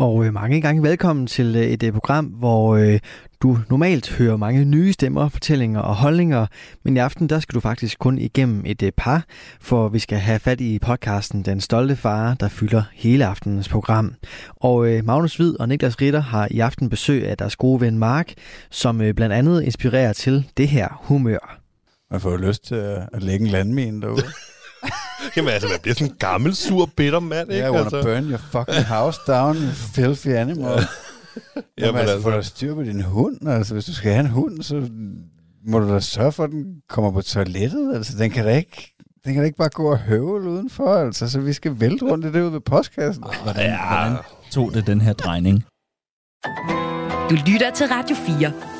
Og øh, mange gange velkommen til øh, et øh, program, hvor du normalt hører mange nye stemmer, fortællinger og holdninger, men i aften der skal du faktisk kun igennem et par, for vi skal have fat i podcasten Den Stolte Far, der fylder hele aftenens program. Og Magnus Hvid og Niklas Ritter har i aften besøg af deres gode ven Mark, som blandt andet inspirerer til det her humør. Man får jo lyst til at at lægge en landmine derude. Jamen altså, man bliver sådan en gammel, sur, bitter mand, ikke? Yeah, I wanna altså. burn your fucking house down, you filthy animal. Jamen, Jamen altså, altså. få da styr på din hund. Altså, hvis du skal have en hund, så må du da sørge for, at den kommer på toilettet. Altså, den kan da ikke, den kan da ikke bare gå og høvle udenfor. Altså, så vi skal vælte rundt i det ude ved postkassen. Hvordan, ja. hvordan tog det den her drejning? Du lytter til Radio 4.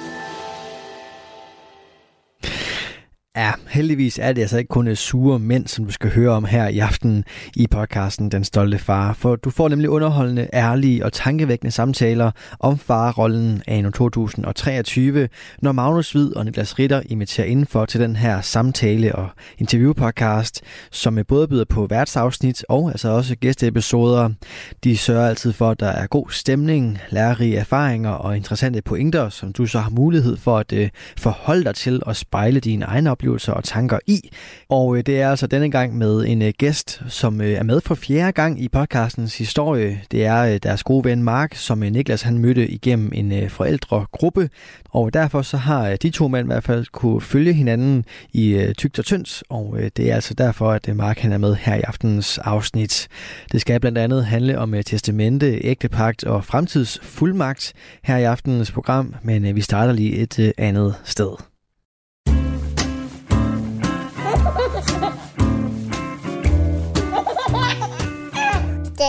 Ja, heldigvis er det altså ikke kun øh, sure mænd, som du skal høre om her i aften i podcasten Den Stolte Far. For du får nemlig underholdende, ærlige og tankevækkende samtaler om farrollen af 2023, når Magnus Hvid og Niklas Ritter inviterer indenfor til den her samtale- og interviewpodcast, som øh, både byder på værtsafsnit og altså også gæsteepisoder. De sørger altid for, at der er god stemning, lærerige erfaringer og interessante pointer, som du så har mulighed for at øh, forholde dig til og spejle dine egne oplevelser og tanker i. Og øh, det er altså denne gang med en øh, gæst, som øh, er med for fjerde gang i podcastens historie. Det er øh, deres gode ven Mark, som øh, Niklas han mødte igennem en øh, forældregruppe. Og derfor så har øh, de to mænd i hvert fald kunne følge hinanden i øh, tygt og tyndt. Og øh, det er altså derfor, at øh, Mark han er med her i aftenens afsnit. Det skal blandt andet handle om øh, testamente, ægtepagt og fremtidsfuldmagt her i aftenens program. Men øh, vi starter lige et øh, andet sted.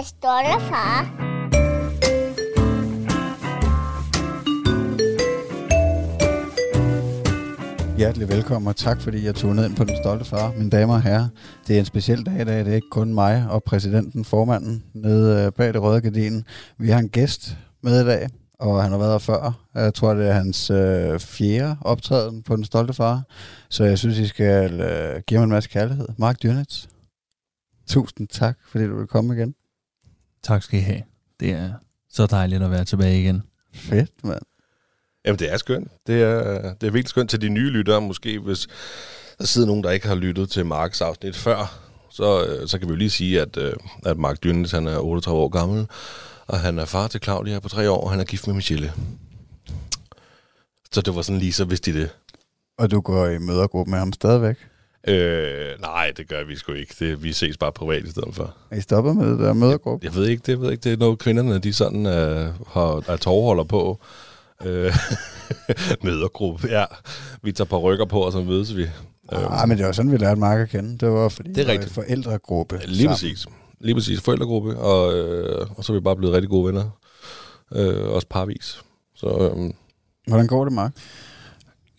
Det stolte far. Hjertelig velkommen, og tak fordi jeg tog ned ind på Den Stolte Far. Mine damer og herrer, det er en speciel dag i dag. Det er ikke kun mig og præsidenten, formanden, nede øh, bag det røde gardin. Vi har en gæst med i dag, og han har været her før. Jeg tror, det er hans øh, fjerde optræden på Den Stolte Far. Så jeg synes, I skal øh, give ham en masse kærlighed. Mark Dyrnitz, tusind tak, fordi du vil komme igen. Tak skal I have. Det er så dejligt at være tilbage igen. Fedt, mand. Jamen, det er skønt. Det er, det er virkelig skønt til de nye lyttere. Måske hvis der sidder nogen, der ikke har lyttet til Marks afsnit før, så, øh, så kan vi jo lige sige, at, øh, at Mark Dyrnes, han er 38 år gammel, og han er far til Claudia på tre år, og han er gift med Michelle. Så det var sådan lige så vidste de det. Og du går i mødergruppe med ham stadigvæk. Øh, nej, det gør vi sgu ikke. Det, vi ses bare privat i stedet for. Er I stoppet med det der mødergruppe? Jeg ved ikke, det, jeg ved ikke, det er noget kvinderne, de sådan øh, har, er tovholder på. Øh, mødergruppe, ja. Vi tager par rykker på, og så mødes vi. Ah, men det var sådan, vi lærte Mark at kende. Det var fordi, Det er rigtigt. forældregruppe. Lige sammen. præcis. Lige præcis. Forældregruppe, og, øh, og så er vi bare blevet rigtig gode venner. Øh, også parvis. Så øh, Hvordan går det, Mark?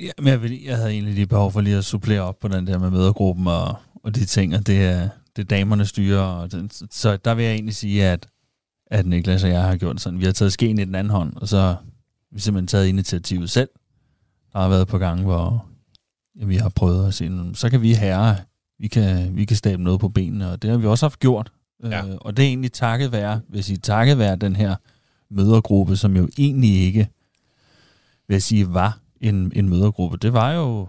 Ja, men jeg, vil, jeg havde egentlig lige behov for lige at supplere op på den der med mødergruppen og, og de ting, og det er, det er damerne styrer. Og den, så der vil jeg egentlig sige, at, at Niklas og jeg har gjort sådan. Vi har taget skeen i den anden hånd, og så har vi simpelthen taget initiativet selv. Der har været på gange, hvor ja, vi har prøvet at sige, så kan vi herre, vi kan, vi kan stable noget på benene, og det har vi også haft gjort. Ja. Øh, og det er egentlig takket være, hvis I takket være den her mødergruppe, som jo egentlig ikke, vil jeg sige, var en, en mødergruppe. Det var jo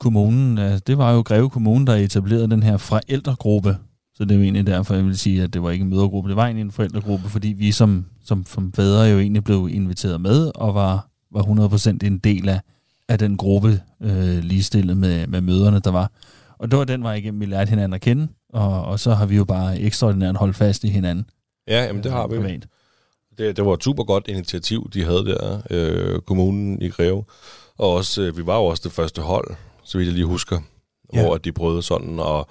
kommunen, øh, det var jo Greve Kommune, der etablerede den her forældregruppe. Så det er jo egentlig derfor, jeg vil sige, at det var ikke en mødergruppe, det var egentlig en forældregruppe, fordi vi som, som, som fædre jo egentlig blev inviteret med, og var, var 100% en del af, af den gruppe øh, ligestillet med, med møderne, der var. Og det var den vej igennem, vi lærte hinanden at kende, og, og så har vi jo bare ekstraordinært holdt fast i hinanden. ja, jamen, det har vi. Privat. Det, det var et super godt initiativ, de havde der, øh, kommunen i Greve. Og også, øh, vi var jo også det første hold, så vidt jeg lige husker, Ja. hvor de prøvede sådan. Og,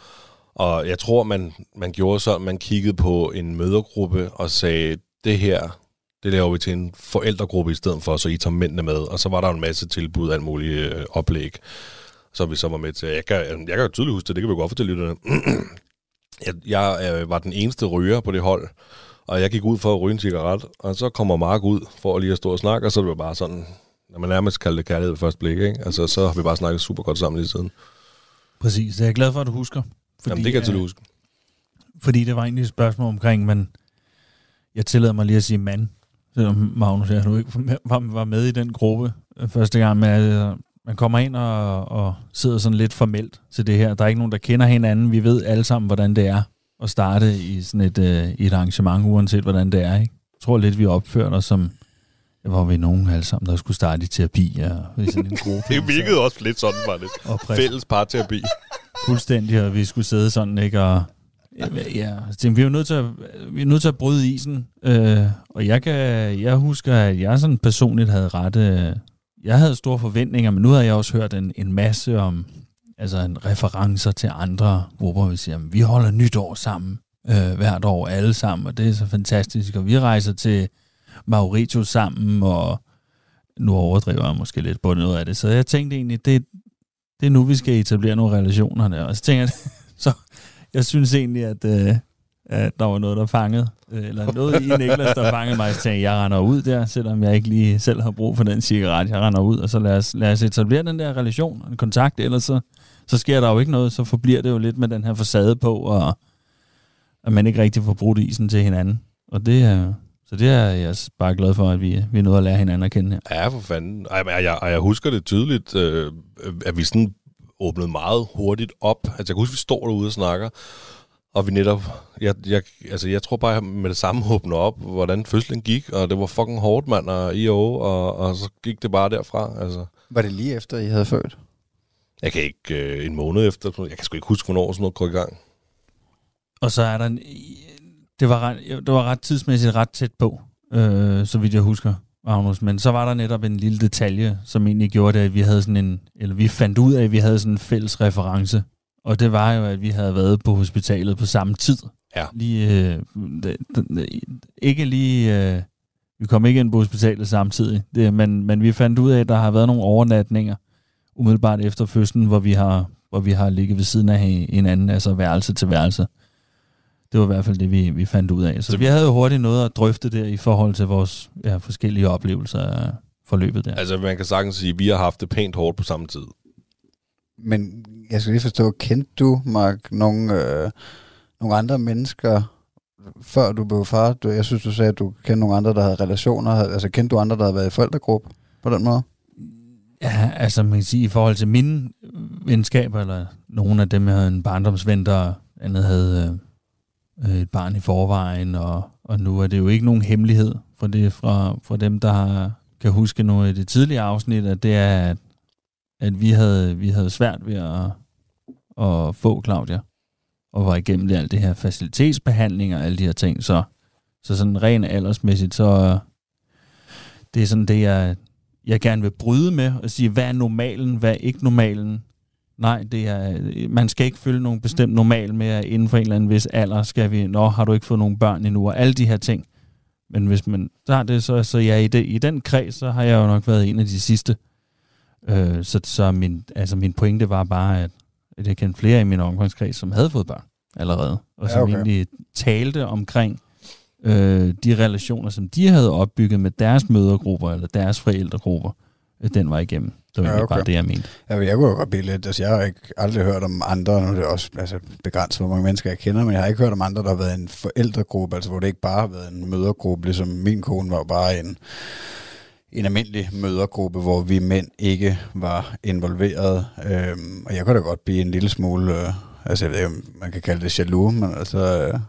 og jeg tror, man, man gjorde sådan, man kiggede på en mødergruppe og sagde, det her, det laver vi til en forældregruppe i stedet for, så I tager mændene med. Og så var der en masse tilbud af alt muligt øh, oplæg, som vi så var med til. Jeg kan, jeg kan jo tydeligt huske det, det kan vi godt fortælle lytterne. jeg jeg øh, var den eneste ryger på det hold, Og jeg gik ud for at ryge en cigaret, og så kommer Mark ud for lige at stå og snakke, og så er det bare sådan, når man nærmest kalder det kærlighed ved første blik, ikke? Altså, så har vi bare snakket super godt sammen lige siden. Præcis, det er jeg glad for, at du husker. Fordi, Jamen, det kan jeg til øh, huske. Fordi det var egentlig et spørgsmål omkring, men jeg tillader mig lige at sige mand, selvom Magnus jeg nu ikke var, var med i den gruppe øh, første gang, men altså, man kommer ind og, og sidder sådan lidt formelt til det her. Der er ikke nogen, der kender hinanden. Vi ved alle sammen, hvordan det er at starte i sådan et, øh, et arrangement, uanset hvordan det er. Ikke? Jeg tror lidt, vi opførte os som, hvor vi nogen alle sammen, der skulle starte i terapi og i sådan en gruppe. Det virkede også lidt sådan, var det. Og Fælles parterapi. fuldstændig, og vi skulle sidde sådan, ikke? Og, ja, ja så tænkte, vi er jo nødt til at, vi er nødt til at bryde isen. Øh, og jeg, kan, jeg husker, at jeg sådan personligt havde ret... Øh, jeg havde store forventninger, men nu har jeg også hørt en, en masse om altså en referencer til andre grupper. Vi siger, at vi holder nytår sammen øh, hvert år, alle sammen, og det er så fantastisk. Og vi rejser til Maurito sammen, og nu overdriver jeg måske lidt på noget af det. Så jeg tænkte egentlig, det, det er nu, vi skal etablere nogle relationer der. Og så tænker jeg, så jeg synes egentlig, at, øh, at der var noget, der fangede, øh, eller noget i Niklas, der fangede mig, så tænkte jeg, jeg render ud der, selvom jeg ikke lige selv har brug for den cigaret. Jeg render ud, og så lad os, lad os etablere den der relation, en kontakt, ellers så, så sker der jo ikke noget, så forbliver det jo lidt med den her facade på, og at man ikke rigtig får brugt isen til hinanden. Og det er, så det er jeg bare glad for, at vi, vi er nået at lære hinanden at kende her. Ja, for fanden. Ej, jeg, jeg, jeg husker det tydeligt, øh, at vi sådan åbnede meget hurtigt op. Altså, jeg kan huske, at vi står derude og snakker, og vi netop, jeg, jeg, altså, jeg tror bare, med det samme åbner op, hvordan fødslen gik, og det var fucking hårdt, mand, og I og, og, og så gik det bare derfra, altså. Var det lige efter, I havde født? Jeg kan ikke øh, en måned efter, jeg kan sgu ikke huske, hvornår sådan noget går i gang. Og så er der en, det var ret, det var ret tidsmæssigt ret tæt på, øh, så vidt jeg husker, Magnus. Men så var der netop en lille detalje, som egentlig gjorde det, at vi havde sådan en, eller vi fandt ud af, at vi havde sådan en fælles reference. Og det var jo, at vi havde været på hospitalet på samme tid. Ja. Lige, øh, ikke lige, øh, vi kom ikke ind på hospitalet samtidig, det, men, men vi fandt ud af, at der har været nogle overnatninger, umiddelbart efter fødslen, hvor vi har, hvor vi har ligget ved siden af hinanden, altså værelse til værelse. Det var i hvert fald det, vi, vi fandt ud af. Så vi havde jo hurtigt noget at drøfte der i forhold til vores ja, forskellige oplevelser af forløbet der. Altså, man kan sagtens sige, at vi har haft det pænt hårdt på samme tid. Men jeg skal lige forstå, kendte du, Mark, nogle, øh, nogle andre mennesker, før du blev far? Du, jeg synes, du sagde, at du kendte nogle andre, der havde relationer. Altså, kendte du andre, der havde været i forældregruppe på den måde? Ja, altså man kan sige, i forhold til mine venskaber, eller nogle af dem, jeg havde en barndomsven, der andet havde øh, Øh, et barn i forvejen, og, og nu er det jo ikke nogen hemmelighed for, det, fra, fra dem, der har, kan huske noget i det tidlige afsnit, at det er, at, at vi, havde, vi havde svært ved at, at få Claudia, og var igennem det, alt det her facilitetsbehandling og alle de her ting, så, så sådan rent aldersmæssigt, så det er sådan det, jeg, jeg gerne vil bryde med, og sige, hvad er normalen, hvad er ikke normalen, Nej, det er, man skal ikke følge nogen bestemt normal med, at inden for en eller anden vis alder skal vi, nå, har du ikke fået nogen børn endnu, og alle de her ting. Men hvis man tager det, så, så ja, i, det, i den kreds, så har jeg jo nok været en af de sidste. Øh, så så min, altså min pointe var bare, at, at jeg kendte flere i min omgangskreds, som havde fået børn allerede, og som ja, okay. egentlig talte omkring øh, de relationer, som de havde opbygget med deres mødergrupper eller deres forældregrupper, den var igennem. Det var ja, okay. bare det, jeg mente. Ja, jeg kunne jo godt blive lidt, altså jeg har ikke aldrig hørt om andre, nu er det også altså, begrænset, hvor mange mennesker jeg kender, men jeg har ikke hørt om andre, der har været en forældregruppe, altså hvor det ikke bare har været en mødergruppe, ligesom min kone var bare en, en almindelig mødergruppe, hvor vi mænd ikke var involveret. Øhm, og jeg kunne da godt blive en lille smule, øh, altså jeg ved ikke, man kan kalde det jaloux, men altså, øh,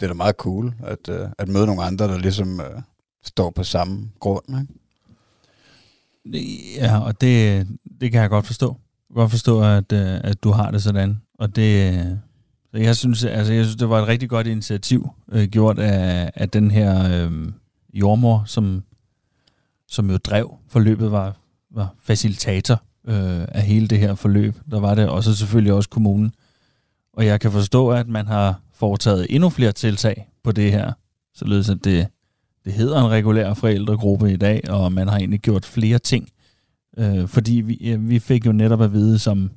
det er da meget cool, at, øh, at møde nogle andre, der ligesom øh, står på samme grund, ikke? Ja, og det, det kan jeg godt forstå. Jeg kan godt forstå, at, øh, at du har det sådan. Og det, så jeg synes, altså, jeg synes, det var et rigtig godt initiativ, øh, gjort af, af den her øh, jordmor, som, som jo drev forløbet, var, var facilitator øh, af hele det her forløb. Der var det også selvfølgelig også kommunen. Og jeg kan forstå, at man har foretaget endnu flere tiltag på det her, således at det det hedder en regulær forældregruppe i dag, og man har egentlig gjort flere ting. Øh, fordi vi, vi fik jo netop at vide, som,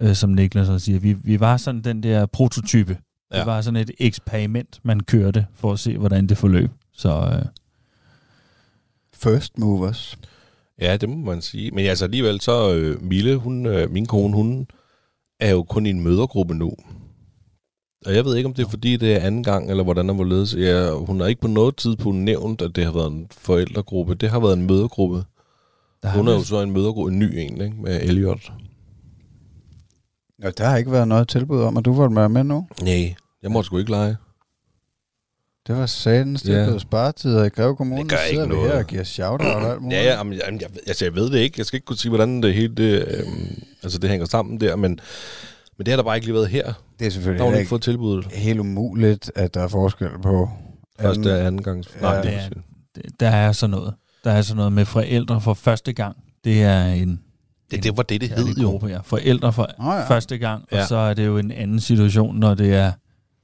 øh, som Niklas også siger, vi, vi var sådan den der prototype Det Ja. var sådan et eksperiment, man kørte for at se, hvordan det forløb. Så øh, First movers. Ja, det må man sige. Men altså alligevel, så øh, Mille, hun, øh, min kone, hun er jo kun i en mødergruppe nu. Og jeg ved ikke, om det er fordi, det er anden gang, eller hvordan der hvorledes. Ja, hun har ikke på noget tidspunkt nævnt, at det har været en forældregruppe. Det har været en mødergruppe. der Hun er jo så en mødergruppe, en ny en, ikke? med Elliot. Ja, der har ikke været noget tilbud om, at du var med med nu. Nej, jeg må sgu ikke lege. Det var satans, det Ja. blevet sparetider i Greve Kommune. Det gør ikke sidder vi noget. her og giver shout-out og alt muligt. Ja, ja jamen, jeg, altså, jeg ved det ikke. Jeg skal ikke kunne sige, hvordan det hele det, øhm, altså, det hænger sammen der, men, men det har der bare ikke lige været her. Det er selvfølgelig Der har ikke fået tilbuddet. helt umuligt, at der er forskel på... Første og anden gang. Ja, Nej, det er er- Der er sådan noget. Der er sådan noget med forældre for første gang. Det er en det, det var det, det hed jo. gruppe, ja. Forældre for Nå ja. første gang, Ja. og så er det jo en anden situation, når det er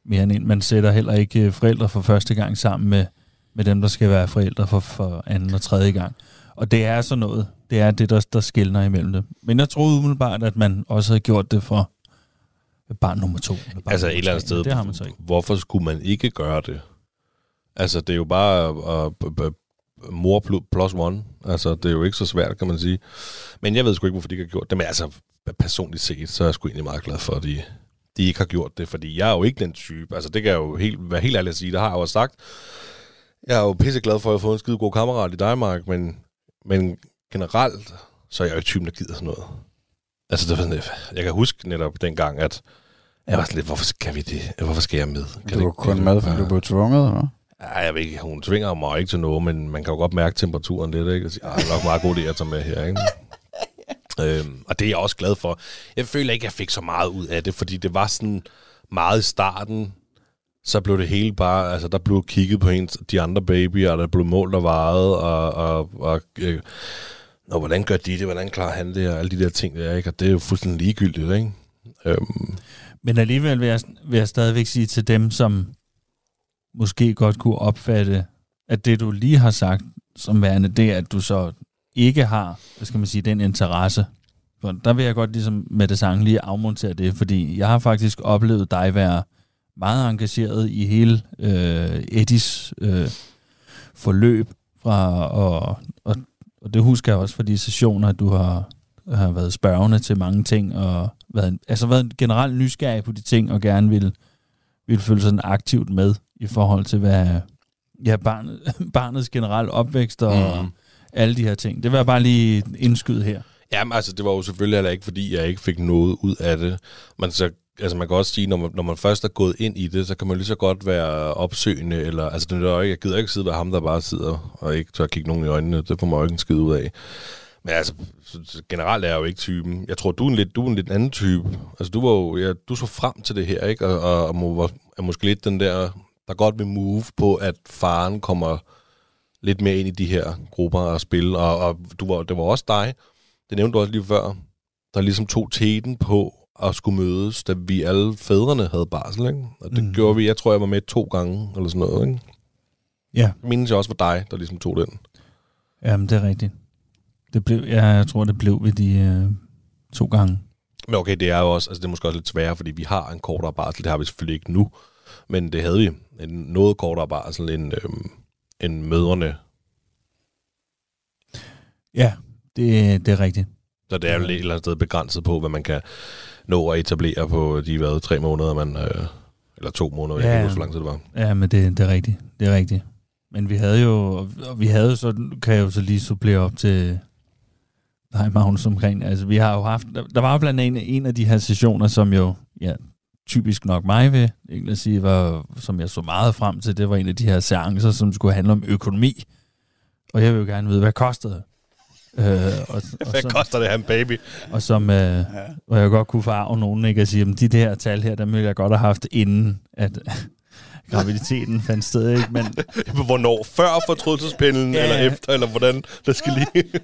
mere end en. Man sætter heller ikke øh, forældre for første gang sammen med, med dem, der skal være forældre for, for anden og tredje gang. Og det er sådan noget. Det er det, der, der skiller imellem det. Men jeg troede umiddelbart, at man også havde gjort det for barn nummer to. Barn Altså nummer et eller andet sted, Det har man så ikke. hvorfor skulle man ikke gøre det? Altså, det er jo bare uh, mor plu- plus one. Altså, det er jo ikke så svært, kan man sige. Men jeg ved sgu ikke, hvorfor de ikke har gjort det. Men altså, personligt set, så er jeg sgu egentlig meget glad for, at de, de ikke har gjort det. Fordi jeg er jo ikke den type. Altså, det kan jeg jo helt, være helt ærlig at sige. Det har jeg jo også sagt. Jeg er jo pisseglad for, at jeg har fået en skide god kammerat i dig, Mark. Men, men generelt, så er jeg jo typen, der gider sådan noget. Altså, det var sådan, jeg kan huske netop dengang, at jeg var sådan lidt, hvorfor skal vi det? Hvorfor skal jeg med? Kan Du var det- kun kan med, det fordi du blev tvunget, eller? Ja, jeg ved ikke, hun tvinger mig ikke til noget, men man kan jo godt mærke temperaturen lidt, ikke? Og sige, "Ah, det er nok meget god idé at tage med her, ikke? øhm, og det er jeg også glad for. Jeg føler ikke, jeg fik så meget ud af det, fordi det var sådan meget i starten, så blev det hele bare, altså der blev kigget på ens, de andre babyer, og der blev målt og vejet, og, og, og øh, og hvordan gør de det, hvordan klarer han det, og alle de der ting der, ikke? Og det er jo fuldstændig ligegyldigt, ikke? Øhm, men alligevel vil jeg, vil jeg stadigvæk sige til dem, som måske godt kunne opfatte, at det du lige har sagt som værende, det er, at du så ikke har, hvad skal man sige, den interesse. For der vil jeg godt ligesom med det samme lige afmontere det, fordi jeg har faktisk oplevet dig være meget engageret i hele øh, Eddies øh, forløb fra, og, og, og det husker jeg også fra de sessioner, at du har, har været spørgende til mange ting, og været, altså været generelt nysgerrig på de ting, og gerne vil, vil føle sådan aktivt med i forhold til, hvad ja, barnet, barnets generelle opvækst og Mhm. alle de her ting. Det vil jeg bare lige indskyde her. Jamen, altså, det var jo selvfølgelig heller ikke, fordi jeg ikke fik noget ud af det. Men så, altså, man kan også sige, når man, når man først er gået ind i det, så kan man lige så godt være opsøgende, eller, altså, det er jo ikke, jeg gider ikke sidde ved ham, der bare sidder og ikke tør kigge nogen i øjnene. Det får man jo ikke en skid ud af. Men altså, så- så generelt er jeg jo ikke typen. Jeg tror, du er en lidt, du er en lidt anden type. Altså, du var jo, ja, du så frem til det her, ikke? Og, og, og må, var- er måske lidt den der, der godt vil move på, at faren kommer lidt mere ind i de her grupper og spille. Og, og du var, det var også dig, det nævnte du også lige før, der ligesom tog teten på at skulle mødes, da vi alle fædrene havde barsel, ikke? Og det mm. gjorde vi, jeg tror, jeg var med to gange, eller sådan noget, ikke? Ja. Jeg mindes jeg også var dig, der ligesom tog den. Jamen, det er rigtigt. Det blev, ja, jeg tror, det blev ved de øh, to gange. Men okay, det er jo også, altså det er måske også lidt sværere, fordi vi har en kortere barsel, det har vi selvfølgelig ikke nu, men det havde vi. En noget kortere barsel end, øhm, end mødrene. Ja, det, det er rigtigt. Så det er jo et eller andet sted begrænset på, hvad man kan nå at etablere på de hvad, tre måneder, man, øh, eller to måneder, jeg Ja. kan ikke huske, hvor lang tid det var. Ja, men det, det er rigtigt. Det er rigtigt. Men vi havde jo, og vi havde så, kan jeg jo så lige supplere op til dig, Magnus, omkring, altså vi har jo haft, der, der var jo blandt andet en af de her sessioner, som jo, ja, typisk nok mig vil egentlig sige, var, som jeg så meget frem til, det var en af de her seancer, som skulle handle om økonomi. Og jeg vil jo gerne vide, hvad kostede det? Øh, og, og, Hvad som, koster det en baby? og som, øh, og jeg godt kunne farve nogen, ikke? At sige, at de der tal her, dem ville jeg godt have haft inden, at graviditeten fandt sted, ikke? Men, Hvornår? Før fortrydelsespindelen, Ja, eller efter, eller hvordan? Der skal lige...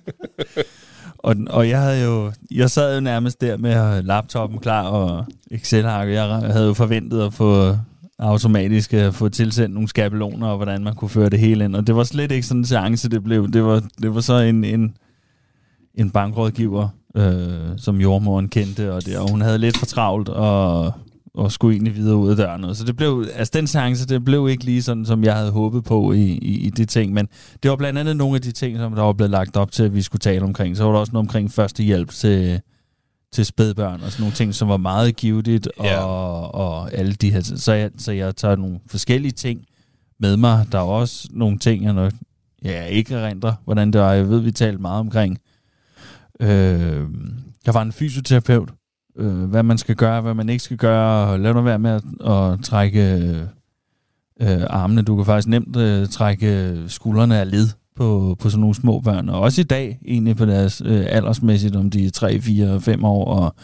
Og, og jeg havde jo, jeg sad jo nærmest der med laptoppen klar og Excel-ark. Jeg havde jo forventet at få automatisk at få tilsendt nogle skabeloner, og hvordan man kunne føre det hele ind. Og det var slet ikke sådan en seance, det blev. Det var, det var så en, en, en bankrådgiver, øh, som jordmoren kendte, og, det, og hun havde lidt for travlt, og, og skulle egentlig videre ud af døren. Så det blev, altså den chance, det blev ikke lige sådan, som jeg havde håbet på i, i, i det ting. Men det var blandt andet nogle af de ting, som der var blevet lagt op til, at vi skulle tale omkring. Så var der også noget omkring første hjælp til, til spædbørn og sådan nogle ting, som var meget givetigt, Ja. og, og alle de her. Så jeg, så jeg tager nogle forskellige ting med mig. Der er også nogle ting, jeg nok, ja, ikke erindrer, hvordan det var. Jeg ved, vi talte meget omkring. Øh, der var en fysioterapeut, øh, hvad man skal gøre, hvad man ikke skal gøre, og lad nu være med at, at trække øh, armene. Du kan faktisk nemt øh, trække skuldrene af led på, på sådan nogle små børn, og også i dag, egentlig på deres øh, aldersmæssigt, om de er 3, 4, 5 år, og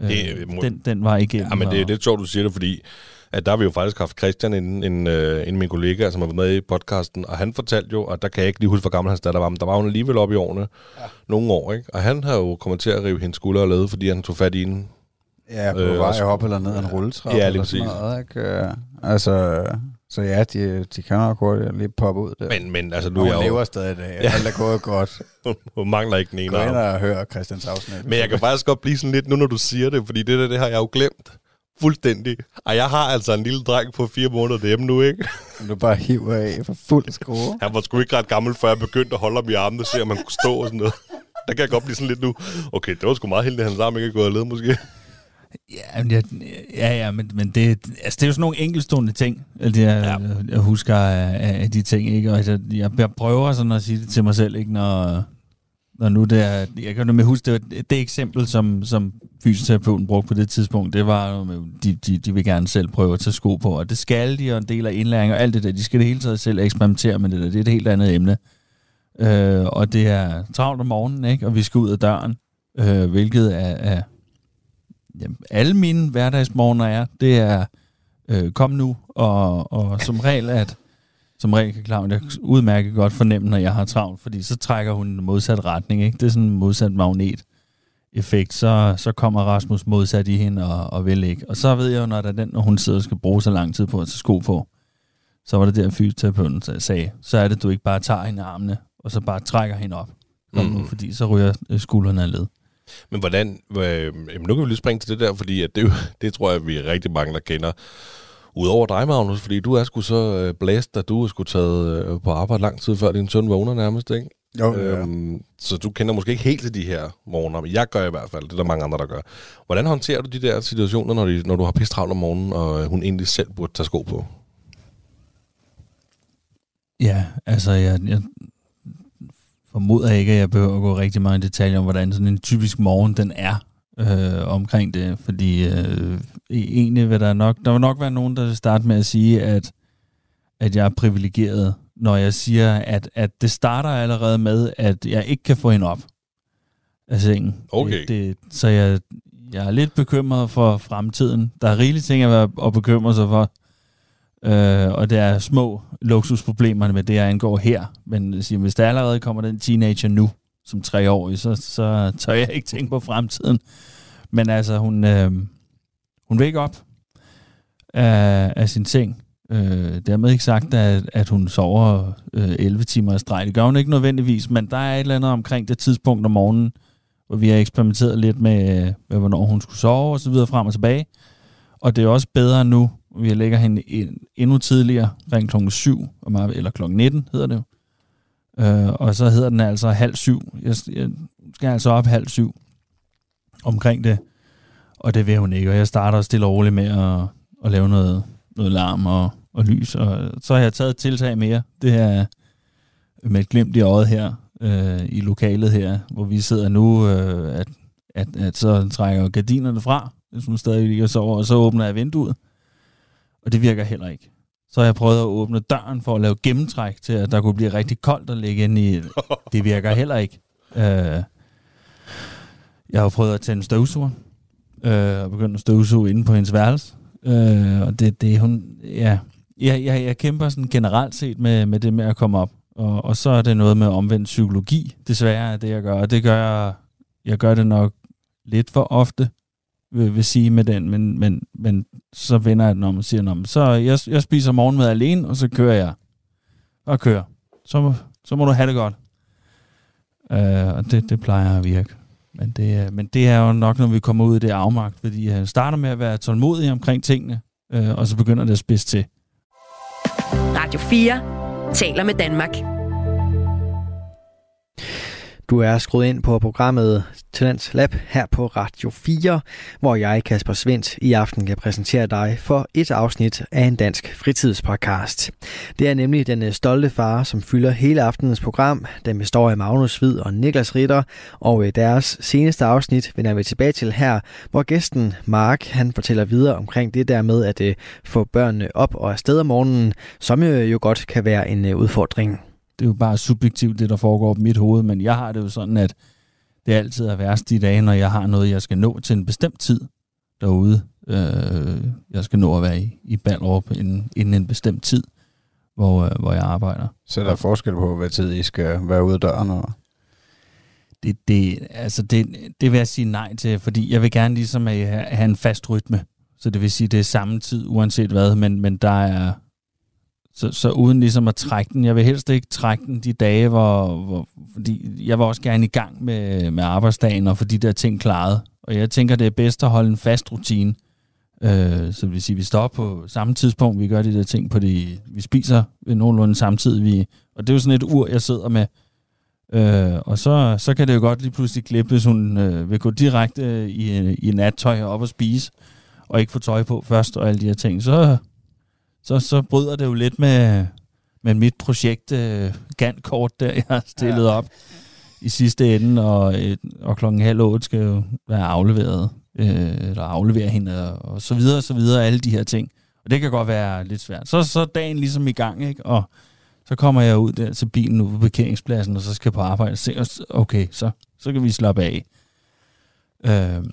øh, Det må- den, den var igennem. Ja, men det er og- lidt sjovt, du siger det, fordi at der har vi jo faktisk haft Christian, en, en, øh, en af mine kollegaer, som har været med i podcasten, og han fortalte jo, og der kan jeg ikke lige huske, hvor gammel hans datter var, men der var hun alligevel oppe i årene, ja. nogle år, ikke? Og han har jo kommet til at rive hendes skulder og lede, fordi han tog fat i den. Ja, på Øh, vej også- op eller ned ad en rulletrappe. Ja, lige præcis. Noget, ikke? Øh, Altså, så ja, de, de kan nok hurtigt lige poppe ud der. Men, men altså, nu er jeg lever jo, stadig i dag. Ja. Alt er gået godt. hun mangler ikke den ene Gå ind arm. og hør Christians afsnit. Men jeg kan faktisk godt blive sådan lidt nu, når du siger det, fordi det der, det har jeg jo glemt. Fuldstændig. Og jeg har altså en lille dreng på fire måneder derhjemme nu, ikke? Du bare hiver af for fuld skrue. Han var sgu ikke ret gammel, før jeg begyndte at holde ham i armene og se, om han kunne stå og sådan noget. Der kan jeg godt blive sådan lidt nu. Okay, det var sgu meget heldigt, at hans arm ikke er gået af led, måske. Ja, men, jeg, ja, ja, men, men det, altså, det er jo sådan nogle enkeltstående ting, at jeg, ja. jeg husker af, af de ting, ikke? Og jeg, jeg, jeg prøver sådan at sige det til mig selv, ikke? Når, når nu det er, jeg kan nemlig huske, det, var det, eksempel, som, som fysioterapeuten brugte på det tidspunkt, det var, jo med, de, de, de vil gerne selv prøve at tage sko på, og det skal de, og en del af indlæring og alt det der, de skal det hele taget selv eksperimentere med det der, det er et helt andet emne. Øh, og det er travlt om morgenen, ikke? Og vi skal ud af døren, øh, hvilket er, er jamen, alle mine hverdagsmorgener er, det er øh, kom nu, og, og som regel at som regel kan Claudia udmærket godt fornemme, når jeg har travlt, fordi så trækker hun i den modsatte retning. Ikke? Det er sådan en modsat magnet effekt, så, så kommer Rasmus modsat i hende og, og vil ikke. Og så ved jeg jo, når, der er den, når hun sidder og skal bruge så lang tid på at tage sko på, så var det der fysioterapeuten sagde, så er det, du ikke bare tager hende i armene, og så bare trækker hende op. Kom nu, Mhm. fordi så ryger øh, skuldrene af led. Men hvordan, øh, nu kan vi lige springe til det der, fordi at det, det tror jeg, vi er rigtig mange, der kender. Udover dig, Magnus, fordi du er sgu så øh, blæst, at du er sgu taget øh, på arbejde lang tid før din søn vågner nærmest, ikke? Jo, ja. Øhm, så du kender måske ikke helt til de her morgener, men jeg gør i hvert fald, det er der mange andre, der gør. Hvordan håndterer du de der situationer, når, de, når du har pisse travlt om morgenen, og øh, hun egentlig selv burde tage sko på? Ja, altså jeg, jeg formoder ikke, at jeg behøver at gå rigtig meget i detaljer om, hvordan sådan en typisk morgen den er øh, omkring det, fordi øh, egentlig vil der nok, der vil nok være nogen, der vil starte med at sige, at, at jeg er privilegeret, når jeg siger, at, at det starter allerede med, at jeg ikke kan få hende op af sengen. Okay. Det, det, så jeg, jeg er lidt bekymret for fremtiden. Der er rigeligt ting at, være, at bekymre sig for, Øh, og der er små luksusproblemer med det, jeg angår her. Men siger, hvis der allerede kommer den teenager nu, som treårig, så, så tør jeg ikke tænke på fremtiden. Men altså, hun, øh, hun vil op af, af sin seng. Øh, dermed ikke sagt, at, at hun sover øh, 11 timer i streg. Det gør hun ikke nødvendigvis, men der er et eller andet omkring det tidspunkt om morgenen, hvor vi har eksperimenteret lidt med, med hvornår hun skulle sove og så videre frem og tilbage. Og det er også bedre nu, vi lægger hende ind, endnu tidligere, omkring klokken 7, om eller klokken 19 hedder det jo. Øh, og så hedder den altså halv syv. Jeg, jeg skal altså op halv syv omkring det. Og det vil hun ikke. Og jeg starter stille og roligt med at, at lave noget, noget larm og, og lys. Og så har jeg taget et tiltag mere. Det er med et glimt i øjet her, øh, i lokalet her, hvor vi sidder nu, øh, at, at, at så trækker gardinerne fra, hvis hun stadig ligger og sover, og så åbner jeg vinduet. Og det virker heller ikke. Så har jeg prøvet at åbne døren for at lave gennemtræk til, at der kunne blive rigtig koldt at ligge inde i. Det virker heller ikke. Øh, jeg har prøvet at tænde støvsuger, øh, og begyndt at støvsuge inde på hendes værelse. Øh, og det, det hun, ja, jeg, jeg, jeg kæmper sådan generelt set med, med det med at komme op. Og, og så er det noget med omvendt psykologi, desværre er det, jeg gør. Og det gør jeg, jeg gør det nok lidt for ofte, vil, vil sige med den, men, men, men så vender jeg den om og siger, Nå, så jeg, jeg spiser morgenmad alene, og så kører jeg. Og kører. Så, så må du have det godt. Øh, og det, det plejer at virke. Men det, men det er jo nok, når vi kommer ud i det afmagt, fordi han starter med at være tålmodig omkring tingene, øh, og så begynder det at spidse til. Radio 4 taler med Danmark. Du er skruet ind på programmet Talents Lab her på Radio 4, hvor jeg, Kasper Svendt, i aften kan præsentere dig for et afsnit af en dansk fritidspodcast. Det er nemlig Den øh, Stolte Far, som fylder hele aftenens program. Den består af Magnus Hvid og Niklas Ritter, og i deres seneste afsnit vender vi tilbage til her, hvor gæsten Mark han fortæller videre omkring det der med at øh, få børnene op og afsted om morgenen, som jo, godt kan være en udfordring. Det er jo bare subjektivt, det der foregår på mit hoved, men jeg har det jo sådan, at det altid er værst de dage, når jeg har noget, jeg skal nå til en bestemt tid derude. Øh, jeg skal nå at være i, i Ballerup inden, inden en bestemt tid, hvor, øh, hvor jeg arbejder. Så der er forskel på, hvad tid I skal være ude af døren. Og... Det, det, altså det, det vil jeg sige nej til, fordi jeg vil gerne ligesom have, have en fast rytme. Så det vil sige, det er samme tid, uanset hvad, men, men der er... Så, så uden ligesom at trække den. Jeg vil helst ikke trække den de dage, hvor, hvor fordi jeg var også gerne i gang med, med arbejdsdagen og få de der ting klaret. Og jeg tænker, det er bedst at holde en fast rutine. Øh, så det vil sige, vi står på samme tidspunkt, vi gør de der ting på de, vi spiser ved nogenlunde samtidig. Vi, og det er jo sådan et ur, jeg sidder med. Øh, og så, så kan det jo godt lige pludselig klippe, hvis hun øh, vil gå direkte i, i nattøj op og spise, og ikke få tøj på først og alle de her ting. Så, så, så bryder det jo lidt med, med mit projekt øh, Gantt-kort, der jeg har stillet ja. op i sidste ende, og, øh, og klokken halv otte skal jo være afleveret, øh, eller aflevere hende, og, og så videre, og så videre, alle de her ting. Og det kan godt være lidt svært. Så så er dagen ligesom i gang, ikke? Og så kommer jeg ud der til bilen ude på parkeringspladsen, og så skal jeg på arbejde. Se, og s- okay, så, så kan vi slappe af, øh,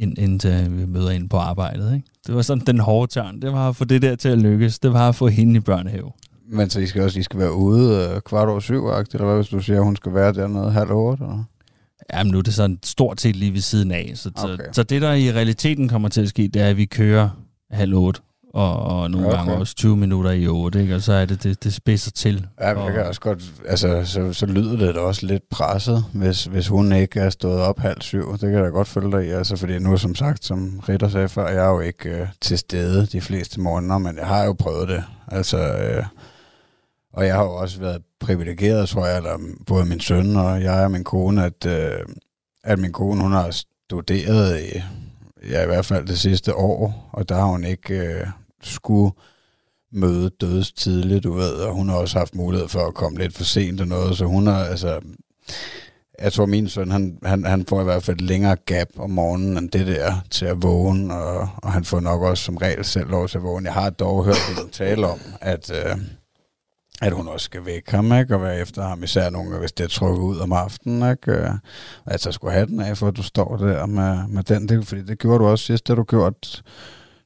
ind, indtil vi møder ind på arbejdet. Ikke? Det var sådan den hårde tørn. Det var at få det der til at lykkes. Det var at få hende i børnehave. Men så I skal også I skal være ude øh, kvart over syv, eller hvad, hvis du siger, at hun skal være dernede halv otte? Eller? Jamen nu er det sådan stort set lige ved siden af. Så, okay. Så, så det, der i realiteten kommer til at ske, det er, at vi kører halv otte, og, og nogle okay. Gange også 20 minutter i otte, ikke? og så er det, det, det spidser til. Ja, men jeg kan også godt, altså, så, så lyder det da også lidt presset, hvis, hvis hun ikke er stået op halv syv. Det kan jeg da godt følge dig i, altså, fordi nu som sagt, som Ritter sagde før, jeg er jo ikke øh, til stede de fleste morgener, men jeg har jo prøvet det. Altså, øh, og jeg har jo også været privilegeret, tror jeg, eller både min søn og jeg og min kone, at, øh, at min kone, hun har studeret i, ja, i hvert fald det sidste år, og der har hun ikke øh, skulle møde døds tidligt, du ved, og hun har også haft mulighed for at komme lidt for sent og noget, så hun har, altså, jeg tror min søn, han, han, han får i hvert fald længere gap om morgenen end det der til at vågne, og, og han får nok også som regel selv lov til at vågne. Jeg har dog hørt hende tale om, at, øh, at hun også skal vække ham, ikke? og være efter ham, især nogle gange, hvis det er trukket ud om aftenen, ikke? Øh, og at så skulle have den af, for at du står der med, med den, det, fordi det gjorde du også sidst, da du gjort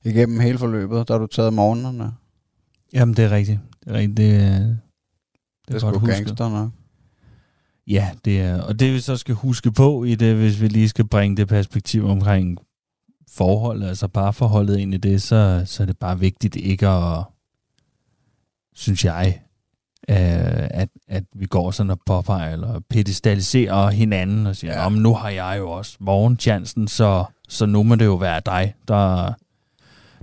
igennem hele forløbet, har du taget morgenerne. Jamen, det er rigtigt. Det er rigtigt. Det, er- det, Det, er det sgu husket. gangster nok. Ja, det er, og det vi så skal huske på i det, hvis vi lige skal bringe det perspektiv omkring forholdet, altså parforholdet ind i det, så, så er det bare vigtigt ikke at, synes jeg, øh, at, at vi går sådan og påpeger eller pedestaliserer hinanden og siger, Ja. nu har jeg jo også morgenchancen, så, så nu må det jo være dig, der,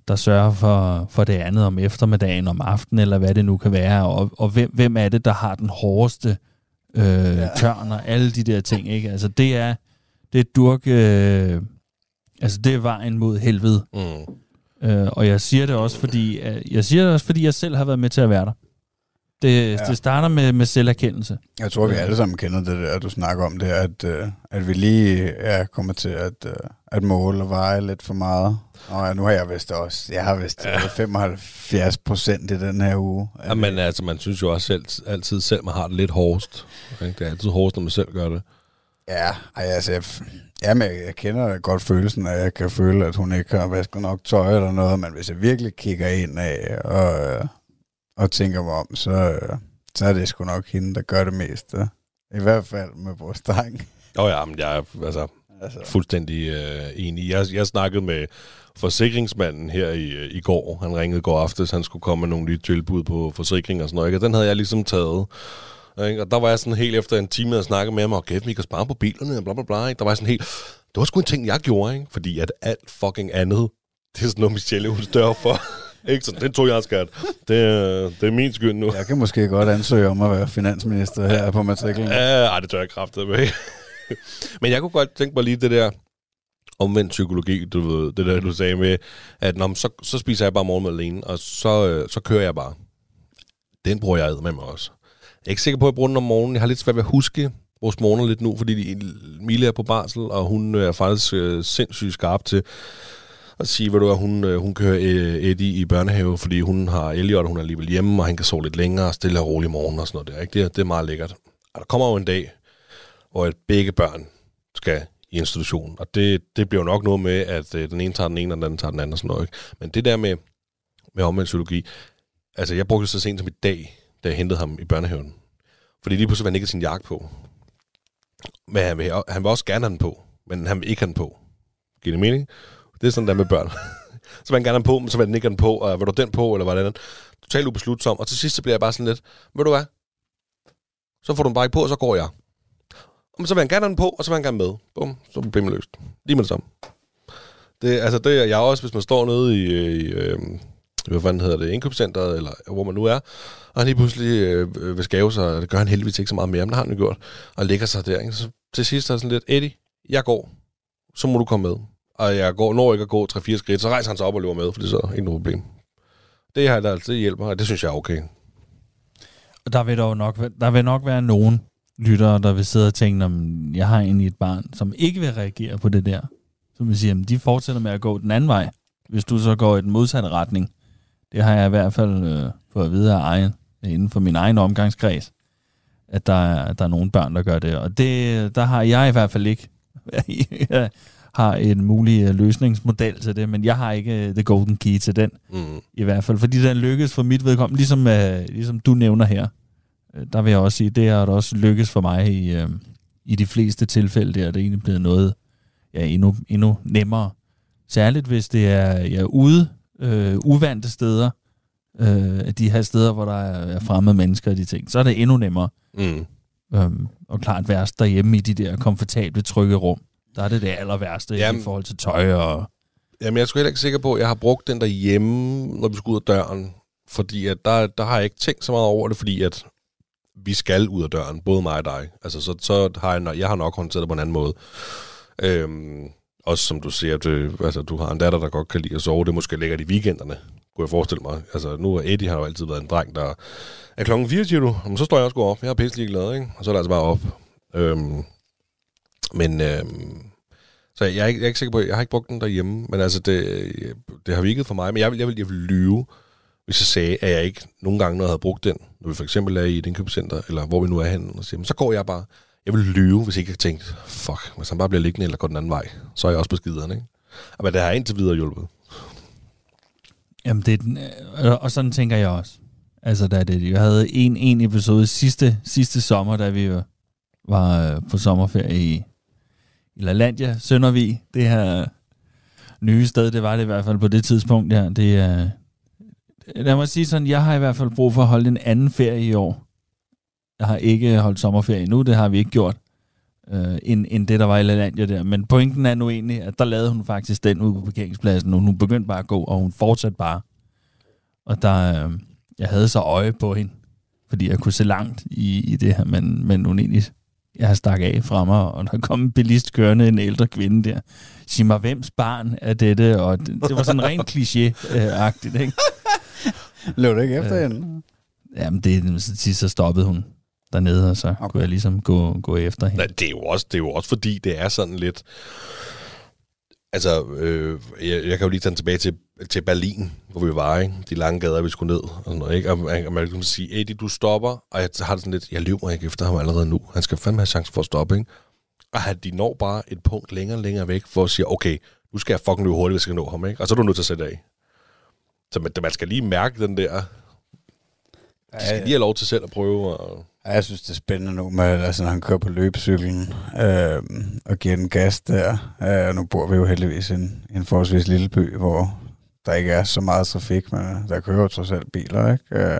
der sørger for, for det andet om eftermiddagen, om aftenen, eller hvad det nu kan være. Og, og hvem, hvem er det, der har den hårdeste øh, ja. tørn og alle de der ting, ikke? Altså det er, det er durk, øh, altså det er vejen mod helvede. Mm. Øh, og jeg siger det også, fordi øh, jeg siger det også, fordi jeg selv har været med til at være der. Det, Ja. det starter med, med selverkendelse. Jeg tror, vi alle sammen kender det der, du snakker om det, at, øh, at vi lige ja, kommer til at, øh, at måle og veje lidt for meget. Og ja, nu har jeg vist også, jeg har vist ja. 75 procent i den her uge. Ja, men altså, man synes jo også selv, altid selv, man har det lidt hårdest. Ikke? Det er altid hårdest, når man selv gør det. Ja, ej, altså, jeg, ja, men jeg, jeg kender godt følelsen af, at jeg kan føle, at hun ikke har vasket nok tøj eller noget, men hvis jeg virkelig kigger ind af og, øh, og tænker mig om, så, så er det sgu nok hende, der gør det meste. I hvert fald med vores dreng. Åh oh ja, men jeg er altså, Altså, fuldstændig øh, enig. Jeg, jeg snakkede med forsikringsmanden her i, øh, i går. Han ringede i går aftes, han skulle komme med nogle nye tilbud på forsikring og sådan noget. Og den havde jeg ligesom taget. Ikke? Og der var jeg sådan helt efter en time at snakke med ham, og kæft, vi kan spare på bilerne, og bla bla bla. Ikke? Der var sådan helt, det var sgu en ting, jeg gjorde, ikke? fordi at alt fucking andet, det er sådan noget, Michelle hun større for. Ikke? Så det tog jeg, skat. Det, det er min skyld nu. Jeg kan måske godt ansøge om at være finansminister her på matriklen. Ja, ej, det tør jeg kraftet med. Men jeg kunne godt tænke mig lige det der omvendt psykologi, du ved, det der, du sagde med, at når, så, så spiser jeg bare morgenmad alene, og så, øh, så kører jeg bare. Den bruger jeg med mig også. Jeg er ikke sikker på, at jeg bruger den om morgenen. Jeg har lidt svært ved at huske vores morgener lidt nu, fordi Mille er på barsel, og hun er faktisk øh, sindssygt skarp til og sige, hvor du er, hun, øh, hun kører øh, Eddie i børnehave, fordi hun har Elliot, og hun er alligevel hjemme, og han kan sove lidt længere, stille og rolig morgen og sådan noget der. Ikke? Det, er- det er meget lækkert. Og der kommer jo en dag, hvor at begge børn skal i institution. Og det, det bliver jo nok noget med, at øh, den ene tager den ene, og den anden tager den anden og sådan noget. Ikke? Men det der med, med omvendt psykologi, altså jeg brugte det så sent som i dag, da jeg hentede ham i børnehaven. Fordi lige pludselig var han ikke sin jakke på. Men han vil, han vil også gerne have den på, men han vil ikke have den på. Giver det mening? Det er sådan der med børn. så man han gerne den på, men så vil den ikke den på, og vil du den på, eller var den er. Totalt ubeslutsom. Og til sidst så bliver jeg bare sådan lidt, ved du hvad? Så får du den bare ikke på, og så går jeg. Men så vil han gerne have den på, og så vil han gerne med. Bum, så er problemet løst. Lige med det samme. Det, altså det er jeg også, hvis man står nede i, øh, i øh, hvad fanden hedder det, indkøbscenteret, eller hvor man nu er, og han lige pludselig øh, vil skave sig, og det gør han heldigvis ikke så meget mere, men det har han jo gjort, og ligger sig der. Ikke? Så til sidst er det sådan lidt, Eddie, jeg går, så må du komme med. Og jeg går, når ikke at gå 3-4 skridt, så rejser han sig op og løber med, for det er så ikke noget problem. Det har der altid hjælper, og det synes jeg er okay. Og der vil dog nok, der vil nok være nogen lyttere, der vil sidde og tænke, om jeg har egentlig et barn, som ikke vil reagere på det der. Så vil sige, at de fortsætter med at gå den anden vej, hvis du så går i den modsatte retning. Det har jeg i hvert fald øh, fået at vide af egen, inden for min egen omgangskreds, at der er, der er nogle børn, der gør det. Og det, der har jeg i hvert fald ikke. har en mulig øh, løsningsmodel til det, men jeg har ikke øh, the golden key til den Mm. i hvert fald, fordi den lykkes for mit vedkommende, ligesom, øh, ligesom du nævner her. Øh, der vil jeg også sige, det har da også lykkes for mig i, øh, i de fleste tilfælde, der er det egentlig blevet noget ja, endnu, endnu nemmere. Særligt hvis det er ja, ude, øh, uvante steder, øh, de her steder, hvor der er, er fremmede mennesker og de ting, så er det endnu nemmere. Mm. Øhm, og klart værst derhjemme i de der komfortable, trygge rum. Der er det det aller værste Jamen. i forhold til tøj og... Jamen, jeg er sgu heller ikke sikker på, at jeg har brugt den derhjemme, når vi skulle ud af døren. Fordi at der, der har jeg ikke tænkt så meget over det, fordi at vi skal ud af døren, både mig og dig. Altså, så, så har jeg, jeg har nok håndteret det på en anden måde. Øhm, også som du siger, at øh, altså, du har en datter, der godt kan lide at sove. Det er måske lækkert i weekenderne, kunne jeg forestille mig. Altså, nu er Eddie har jo altid været en dreng, der er klokken 4, siger du. Så står jeg også op. Jeg er pisselig glad, ikke? Og så er det altså bare op. Øhm, men øh, så jeg er, ikke, jeg er ikke sikker på, jeg har ikke brugt den derhjemme, men altså, det, det har virket for mig. Men jeg vil, jeg vil, jeg vil lyve, hvis jeg sagde, at jeg ikke nogle gange, når jeg havde brugt den, når vi for eksempel er i et indkøbscenter, eller hvor vi nu er henne, og siger, "Men så går jeg bare. Jeg vil lyve, hvis ikke jeg tænkte, fuck, hvis han bare bliver liggende eller går den anden vej, så er jeg også på skideren, ikke? Men det har indtil videre hjulpet. Jamen, det er den, øh, og sådan tænker jeg også. Altså, da det, jeg havde en, en episode sidste, sidste sommer, da vi var øh, på sommerferie i, i LaLandia, Søndervig. Det her nye sted, det var det i hvert fald på det tidspunkt der. Det er, lad mig sige sådan, jeg har i hvert fald brug for at holde en anden ferie i år. Jeg har ikke holdt sommerferie endnu, det har vi ikke gjort, øh, end, end det, der var i LaLandia der. Men pointen er nu egentlig, at der lavede hun faktisk den ude på parkeringspladsen, og hun begyndte bare at gå, og hun fortsatte bare. Og der, øh, jeg havde så øje på hende, fordi jeg kunne se langt i, i det her, men, men hun egentlig, jeg stak af fra mig, og der kom en bilist kørende, en ældre kvinde der. Sig mig, hvems barn er dette? Og det, det var sådan rent kliché-agtigt, ikke? Løb du ikke efter Øh. hende? Jamen, det, så, til- så stoppede hun dernede, og så okay. kunne jeg ligesom gå, gå efter hende. Nej, det er, jo også, det er jo også fordi, det er sådan lidt... Altså, øh, jeg, jeg kan jo lige tage den tilbage til, til Berlin, hvor vi var, ikke? De lange gader, vi skulle ned. Og, sådan noget, ikke? og, man- og man kan ligesom sige, Eddie, du stopper. Og jeg har det sådan lidt, jeg løber ikke efter ham allerede nu. Han skal fandme have chance for at stoppe, ikke? Og at de når bare et punkt længere og længere væk, for at sige, okay, nu skal jeg fucking løbe hurtigt, hvis jeg skal nå ham, ikke? Og så er du nødt til at sætte af. Så man, man skal lige mærke den der... De skal lige have lov til selv at prøve. Og, Ja, jeg synes, det er spændende nu, med, altså, når han kører på løbecyklen øh, og giver den gas der. Øh, nu bor vi jo heldigvis i en, i en forholdsvis lille by, hvor der ikke er så meget trafik, men der kører jo trods alt biler, ikke? Øh,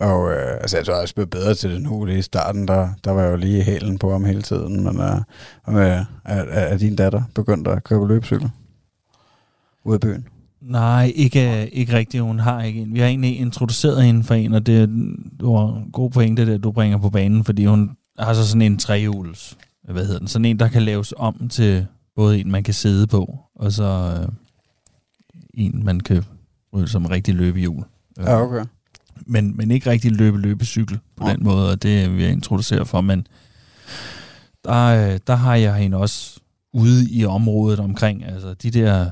Og øh, altså, jeg tror også, blevet bedre til det nu. Er i starten, der, der var jeg jo lige hælen på ham hele tiden. Men øh, er, er, er din datter begyndt at køre på løbecykel? Ude af byen? Nej, ikke, ikke rigtigt. Hun har ikke en. Vi har egentlig introduceret hende for en, og det var en god pointe, det du bringer på banen, fordi hun har så sådan en trehjuls, hvad hedder den, sådan en, der kan laves om til både en, man kan sidde på, og så øh, en, man kan ryge som rigtig løbehjul. Ja, okay. Men, men ikke rigtig løbe-løbecykel på Nej. den måde, og det vil jeg introducere for, men der, øh, der har jeg hende også ude i området omkring, altså de der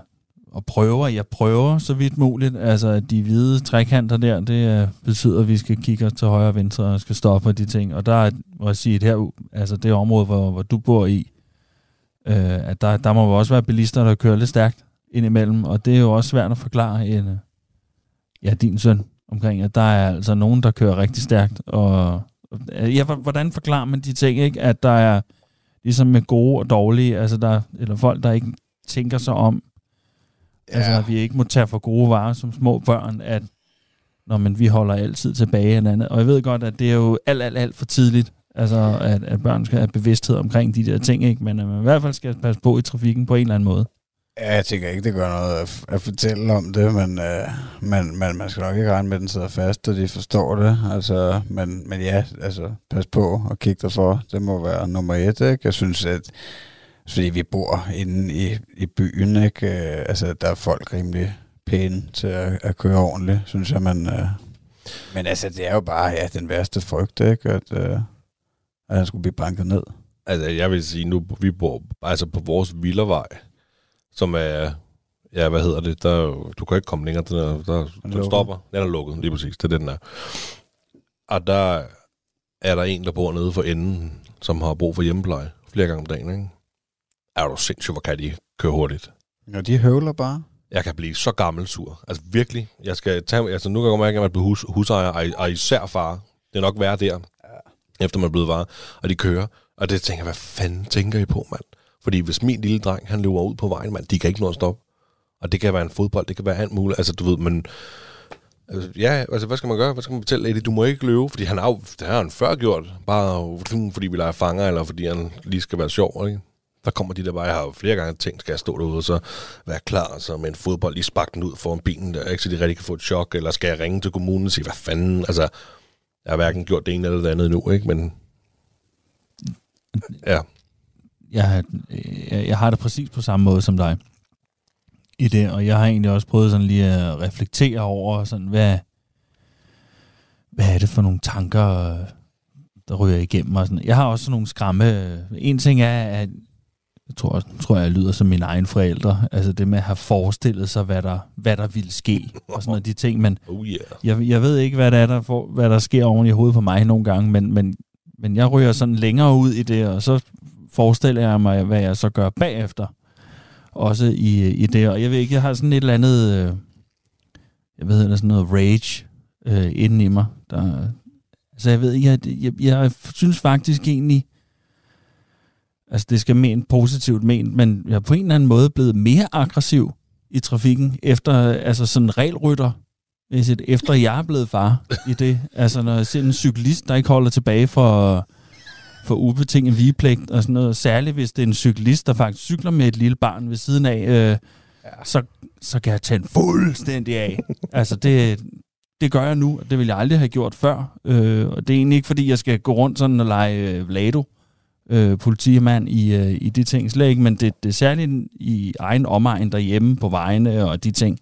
og prøver, jeg prøver så vidt muligt, altså at de hvide trekanter der, det øh, betyder, at vi skal kigge til højre og venstre og skal stoppe de ting, og der er, må jeg sige, det her, altså det område, hvor, hvor du bor i, øh, at der, der må jo også være bilister, der kører lidt stærkt indimellem, og det er jo også svært at forklare en, øh, ja, din søn omkring, at der er altså nogen, der kører rigtig stærkt, og øh, ja, hvordan forklarer man de ting, ikke? At der er ligesom med gode og dårlige, altså der, eller folk, der ikke tænker sig om, ja. altså at vi ikke må tage for gode varer som små børn, at når man vi holder altid tilbage eller andet. Og jeg ved godt, at det er jo alt, alt, alt for tidligt, altså at, at børn skal have bevidsthed omkring de der ting, ikke? men at man i hvert fald skal passe på i trafikken på en eller anden måde. Ja, jeg tænker ikke, det gør noget at, at fortælle om det, men, øh, men, men man skal nok ikke regne med, at den sidder fast, og de forstår det. Altså, men, men ja, altså, pas på og kig dig for. Det må være nummer et, ikke? Jeg synes, at fordi vi bor inde i, i byen, ikke? Øh, altså, der er folk rimelig pæne til at, at køre ordentligt, synes jeg, man... Øh, men altså, det er jo bare ja, den værste frygt, ikke? At, øh, at han skulle blive banket ned. Altså, jeg vil sige, nu vi bor altså på vores villavej, som er, ja, hvad hedder det, der, du kan ikke komme længere, den, er, der, den lukket. stopper. Den er lukket, lige præcis, det er den er. Og der er der en, der bor nede for enden, som har brug for hjemmepleje flere gange om dagen, ikke? Er du sindssygt, hvor kan de køre hurtigt? Og de høvler bare. Jeg kan blive så gammel sur. Altså virkelig. Jeg skal tage, altså nu kan jeg godt mærke, at man bliver hus, husejer, og, og især far. Det er nok værre der, ja. efter man er blevet var. Og de kører. Og det tænker jeg, hvad fanden tænker I på, mand? Fordi hvis min lille dreng, han løber ud på vejen, mand, de kan ikke nå at stoppe. Og det kan være en fodbold, det kan være alt muligt. Altså, du ved, men... Altså, ja, altså, hvad skal man gøre? Hvad skal man fortælle Eddie? Du må ikke løbe, fordi han har det har han før gjort. Bare fordi vi leger fanger, eller fordi han lige skal være sjov, ikke? Der kommer de der bare, jeg har jo flere gange tænkt, skal jeg stå derude og så være klar, så med en fodbold lige sparke den ud foran bilen der, ikke? så de rigtig kan få et chok, eller skal jeg ringe til kommunen og sige, hvad fanden, altså, jeg har hverken gjort det ene eller det andet nu, ikke? Men ja, jeg, jeg, øh, jeg har det præcis på samme måde som dig i det, og jeg har egentlig også prøvet sådan lige at reflektere over, sådan, hvad, hvad er det for nogle tanker, der ryger igennem mig. sådan. Jeg har også sådan nogle skræmme. En ting er, at jeg tror, tror jeg lyder som mine egne forældre, altså det med at have forestillet sig, hvad der, hvad der ville ske, og sådan noget de ting, men oh yeah. jeg, jeg ved ikke, hvad der, er, der, får, hvad der sker oven i hovedet på mig nogle gange, men, men, men jeg ryger sådan længere ud i det, og så forestiller jeg mig, hvad jeg så gør bagefter. Også i, i det. Og jeg ved ikke, jeg har sådan et eller andet, øh, jeg ved ikke, sådan noget rage øh, inden i mig. Der, altså jeg ved jeg, jeg, jeg synes faktisk egentlig, altså det skal mene positivt ment, men jeg er på en eller anden måde blevet mere aggressiv i trafikken, efter altså sådan regelrytter, hvis et, efter jeg er blevet far i det. Altså når jeg ser en cyklist, der ikke holder tilbage for, for ubetinget vigepligt og sådan noget, særligt hvis det er en cyklist, der faktisk cykler med et lille barn ved siden af, øh, så, så kan jeg tage en fuldstændig af. altså det, det gør jeg nu, og det ville jeg aldrig have gjort før. Øh, og det er egentlig ikke, fordi jeg skal gå rundt sådan og lege øh, Vlado, øh, politimand i, øh, i de ting. Slet ikke, men det, det er særligt i egen omegn derhjemme på vejene og de ting.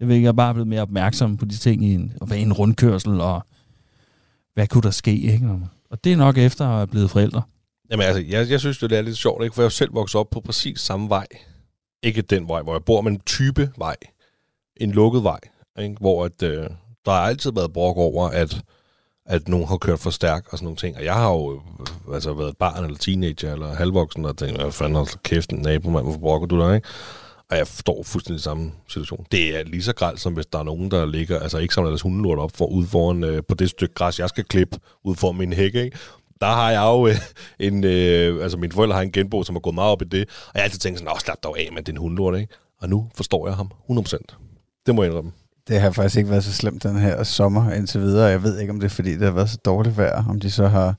Jeg ved ikke, jeg er bare blevet mere opmærksom på de ting i en, og hvad en rundkørsel, og hvad kunne der ske, ikke? Og det er nok efter at have blevet forældre. Jamen altså, jeg, jeg synes det er lidt sjovt, ikke? for jeg selv vokset op på præcis samme vej. Ikke den vej, hvor jeg bor, men type vej. En lukket vej, ikke? hvor at, øh, der har altid været brok over, at, at nogen har kørt for stærkt og sådan nogle ting. Og jeg har jo øh, altså, været barn eller teenager eller halvvoksen og tænkt, hvad fanden har kæft en nabomand, hvorfor brokker du dig, ikke? Og jeg forstår fuldstændig samme situation. Det er lige så grælt, som hvis der er nogen, der ligger, altså ikke samler deres hundelort op for, ude foran øh, på det stykke græs, jeg skal klippe ud for min hække, ikke? Der har jeg jo øh, en, øh, altså mine forældre har en genbo, som har gået meget op i det, og jeg har altid tænkt sådan, åh, slap dog af med den hundelort, ikke? Og nu forstår jeg ham 100%. Det må jeg indrømme. Det har faktisk ikke været så slemt den her sommer indtil videre. Jeg ved ikke, om det er fordi, det har været så dårligt vejr, om de så har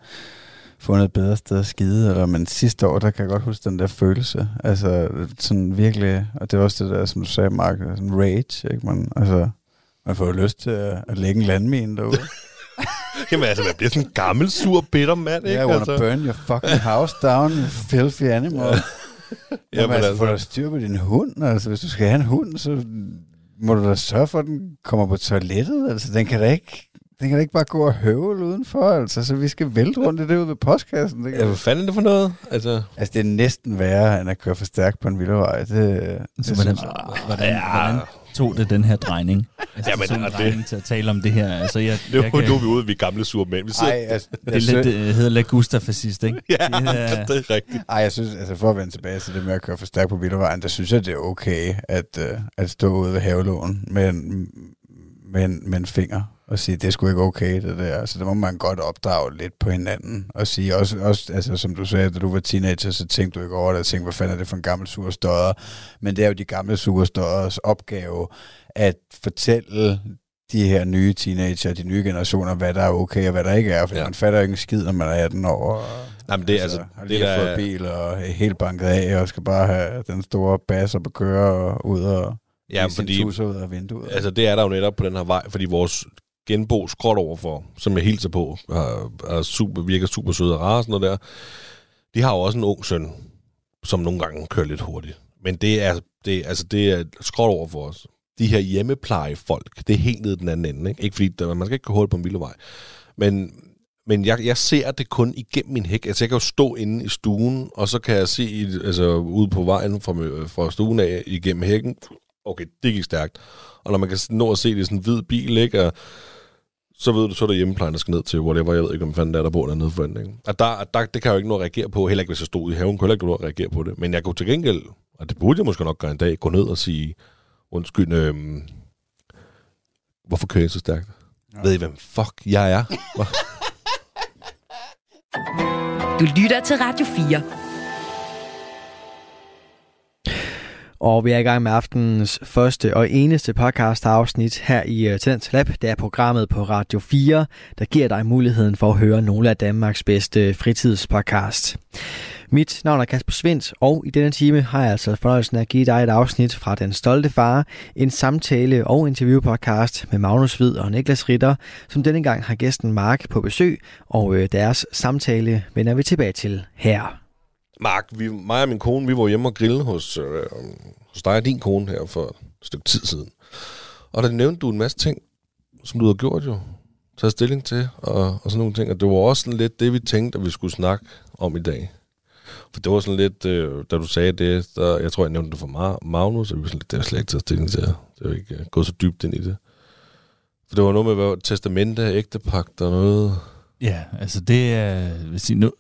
fundet et bedre sted at skide, eller, men sidste år, der kan jeg godt huske den der følelse. Altså, sådan virkelig, og det var også det der, som du sagde, Mark, sådan rage, ikke? Man, altså, man får jo lyst til at, at lægge en landmine derude. Jamen altså, man bliver sådan en gammel, sur, bitter mand, ikke? Yeah, I wanna altså. burn your fucking house down, you filthy animal. Jamen, Jamen, altså, altså. få da styr på din hund. Altså, hvis du skal have en hund, så må du da sørge for, at den kommer på toilettet. Altså, den kan da ikke, den kan da ikke bare gå og høvle udenfor. Altså, så vi skal vælte rundt i det ude ved postkassen. Det Ja, kan... hvad fanden er det for noget? Altså, Altså, det er næsten værre, end at køre for stærkt på en vildevej. Det, det Så hvordan, synes hvordan, hvordan tog det den her drejning? Altså, Jamen, sådan en det- drejning til at tale om det her. Altså, jeg, det jeg var kan, nu er vi ude, vi er gamle sure mænd. Vi sidder, Ej, altså, det, er jeg, lidt, synes, det hedder Lagusta-fascist, ikke? ja, det er- det er rigtigt. ej, jeg synes, altså for at vende tilbage til det med at køre for stærkt på bilvejen, der synes jeg, det er okay at, uh, at stå ude ved havelån med en, med, en, med en finger og sige, det er sgu ikke okay, det der. Altså, der må man godt opdrage lidt på hinanden og sige, også, også altså, som du sagde, da du var teenager, så tænkte du ikke over det, og tænkte, hvad fanden er det for en gammel sur stodder? Men det er jo de gamle sure stodders opgave at fortælle de her nye teenager, de nye generationer, hvad der er okay og hvad der ikke er, for Ja. man fatter ikke en skid, når man er 18 år. Og, Nej, men det er altså- har det der fået er- bil og helt banket af, og skal bare have den store bas op at køre og ud og Ja, fordi ud af vinduet. altså, det er der jo netop på den her vej, fordi vores genbo skråt overfor, som jeg hilser på, er, er super, virker super søde og rare og sådan noget der, de har jo også en ung søn, som nogle gange kører lidt hurtigt. Men det er, det, altså, det er skråt over for os. De her hjemmeplejefolk, det er helt nede den anden ende. Ikke, ikke fordi der, man skal ikke gå hurtigt på en vildevej. Men, men jeg, jeg ser det kun igennem min hæk. Altså, jeg kan jo stå inde i stuen, og så kan jeg se altså, ude på vejen fra, fra stuen af igennem hækken. Okay, det gik stærkt. Og når man kan nå at se det i sådan en hvid bil, ikke? Og så ved du, så er der hjemmeplejen, der skal ned til whatever. Jeg ved ikke, om fanden der er, der bor dernede for den? Og der, der, det kan jeg jo ikke nå at reagere på. Heller ikke, hvis jeg stod i haven, kunne jeg heller ikke nå at reagere på det. Men jeg kunne til gengæld, og det burde jeg måske nok gøre en dag, gå ned og sige, undskyld, øhm, hvorfor kører jeg så stærkt? Ja. Ved I, hvem fuck jeg er? Du lytter til Radio 4. Og vi er i gang med aftenens første og eneste podcast afsnit her i øh, uh, Talent Lab. Det er programmet på Radio 4, der giver dig muligheden for at høre nogle af Danmarks bedste fritidspodcast. Mit navn er Kasper Svendt, og i denne time har jeg altså fornøjelsen af at give dig et afsnit fra Den Stolte Far, en samtale- og interviewpodcast med Magnus Hvid og Niklas Ritter, som denne gang har gæsten Mark på besøg, og øh, deres samtale vender vi tilbage til her. Mark, vi, mig og min kone, vi var hjemme og grille hos, øh, hos dig og din kone her for et stykke tid siden. Og der nævnte du en masse ting, som du havde gjort jo, taget stilling til, og, og sådan nogle ting. Og det var også sådan lidt det, vi tænkte, at vi skulle snakke om i dag. For det var sådan lidt, øh, da du sagde det, der, jeg tror, jeg nævnte det for Ma- Magnus, og vi var sådan lidt, det har slet ikke taget stilling til. Det var ikke øh, gået så dybt ind i det. For det var noget med hvad, testamente, ægtepagt og noget. Ja, altså det er... hvis I nu,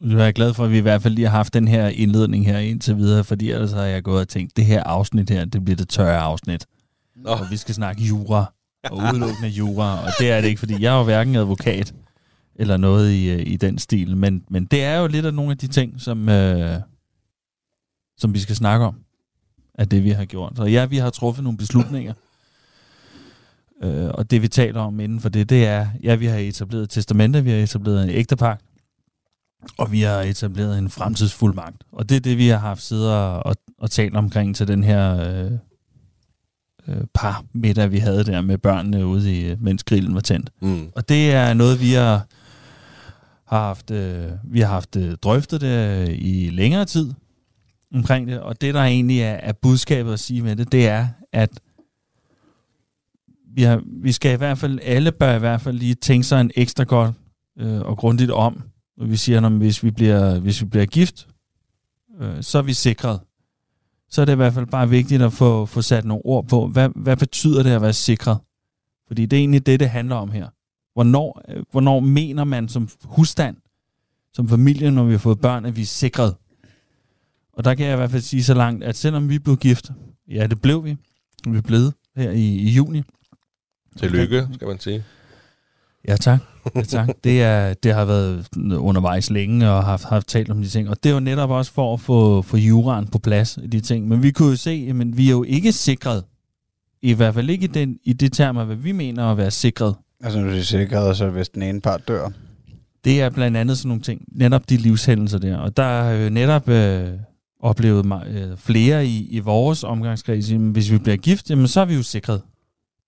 nu er jeg glad for, at vi i hvert fald lige har haft den her indledning her indtil videre, fordi ellers har jeg gået og tænkt, det her afsnit her, det bliver det tørre afsnit. Nå, Og vi skal snakke jura, og udelukkende jura, og det er det ikke, fordi jeg er jo hverken advokat eller noget i, øh, i den stil, men, men det er jo lidt af nogle af de ting, som, øh, som vi skal snakke om, af det vi har gjort. Så ja, vi har truffet nogle beslutninger, øh, og det vi taler om inden for det, det er, ja, vi har etableret testamente, vi har etableret en ægtepagt, og vi har etableret en fremtidsfuldmagt. Og det er det, vi har haft siddet og, og, talt omkring til den her øh, øh, par middag, vi havde der med børnene ude i, mens grillen var tændt. mm. Og det er noget, vi har, har haft, øh, vi har haft øh, drøftet det i længere tid omkring det. Og det, der egentlig er, er budskabet at sige med det, det er, at vi, har, vi skal i hvert fald, alle bør i hvert fald lige tænke sig en ekstra godt øh, og grundigt om, og vi siger, at hvis vi bliver, hvis vi bliver gift, øh, så er vi sikret. Så er det i hvert fald bare vigtigt at få, få sat nogle ord på, hvad, hvad betyder det at være sikret? Fordi det er egentlig det, det handler om her. Hvornår, øh, hvornår mener man som husstand, som familie, når vi har fået børn, at vi er sikret? Og der kan jeg i hvert fald sige så langt, at selvom vi blev gift, ja, det blev vi, vi blev her i, i juni. Tillykke, skal man sige. Ja, tak. Ja, tak. Det, er, det har været undervejs længe og haft, haft talt om de ting. Og det var netop også for at få, få juraen på plads i de ting. Men vi kunne jo se, at vi er jo ikke sikret i hvert fald ikke i, den, i det termer, hvad vi mener at være sikret. Altså, når det er sikret, så hvis den ene part dør. Det er blandt andet sådan nogle ting, netop de livshændelser der. Og der er jo netop øh, oplevet mig, øh, flere i, i vores omgangskreds, jamen, hvis vi bliver gift, jamen, så er vi jo sikret.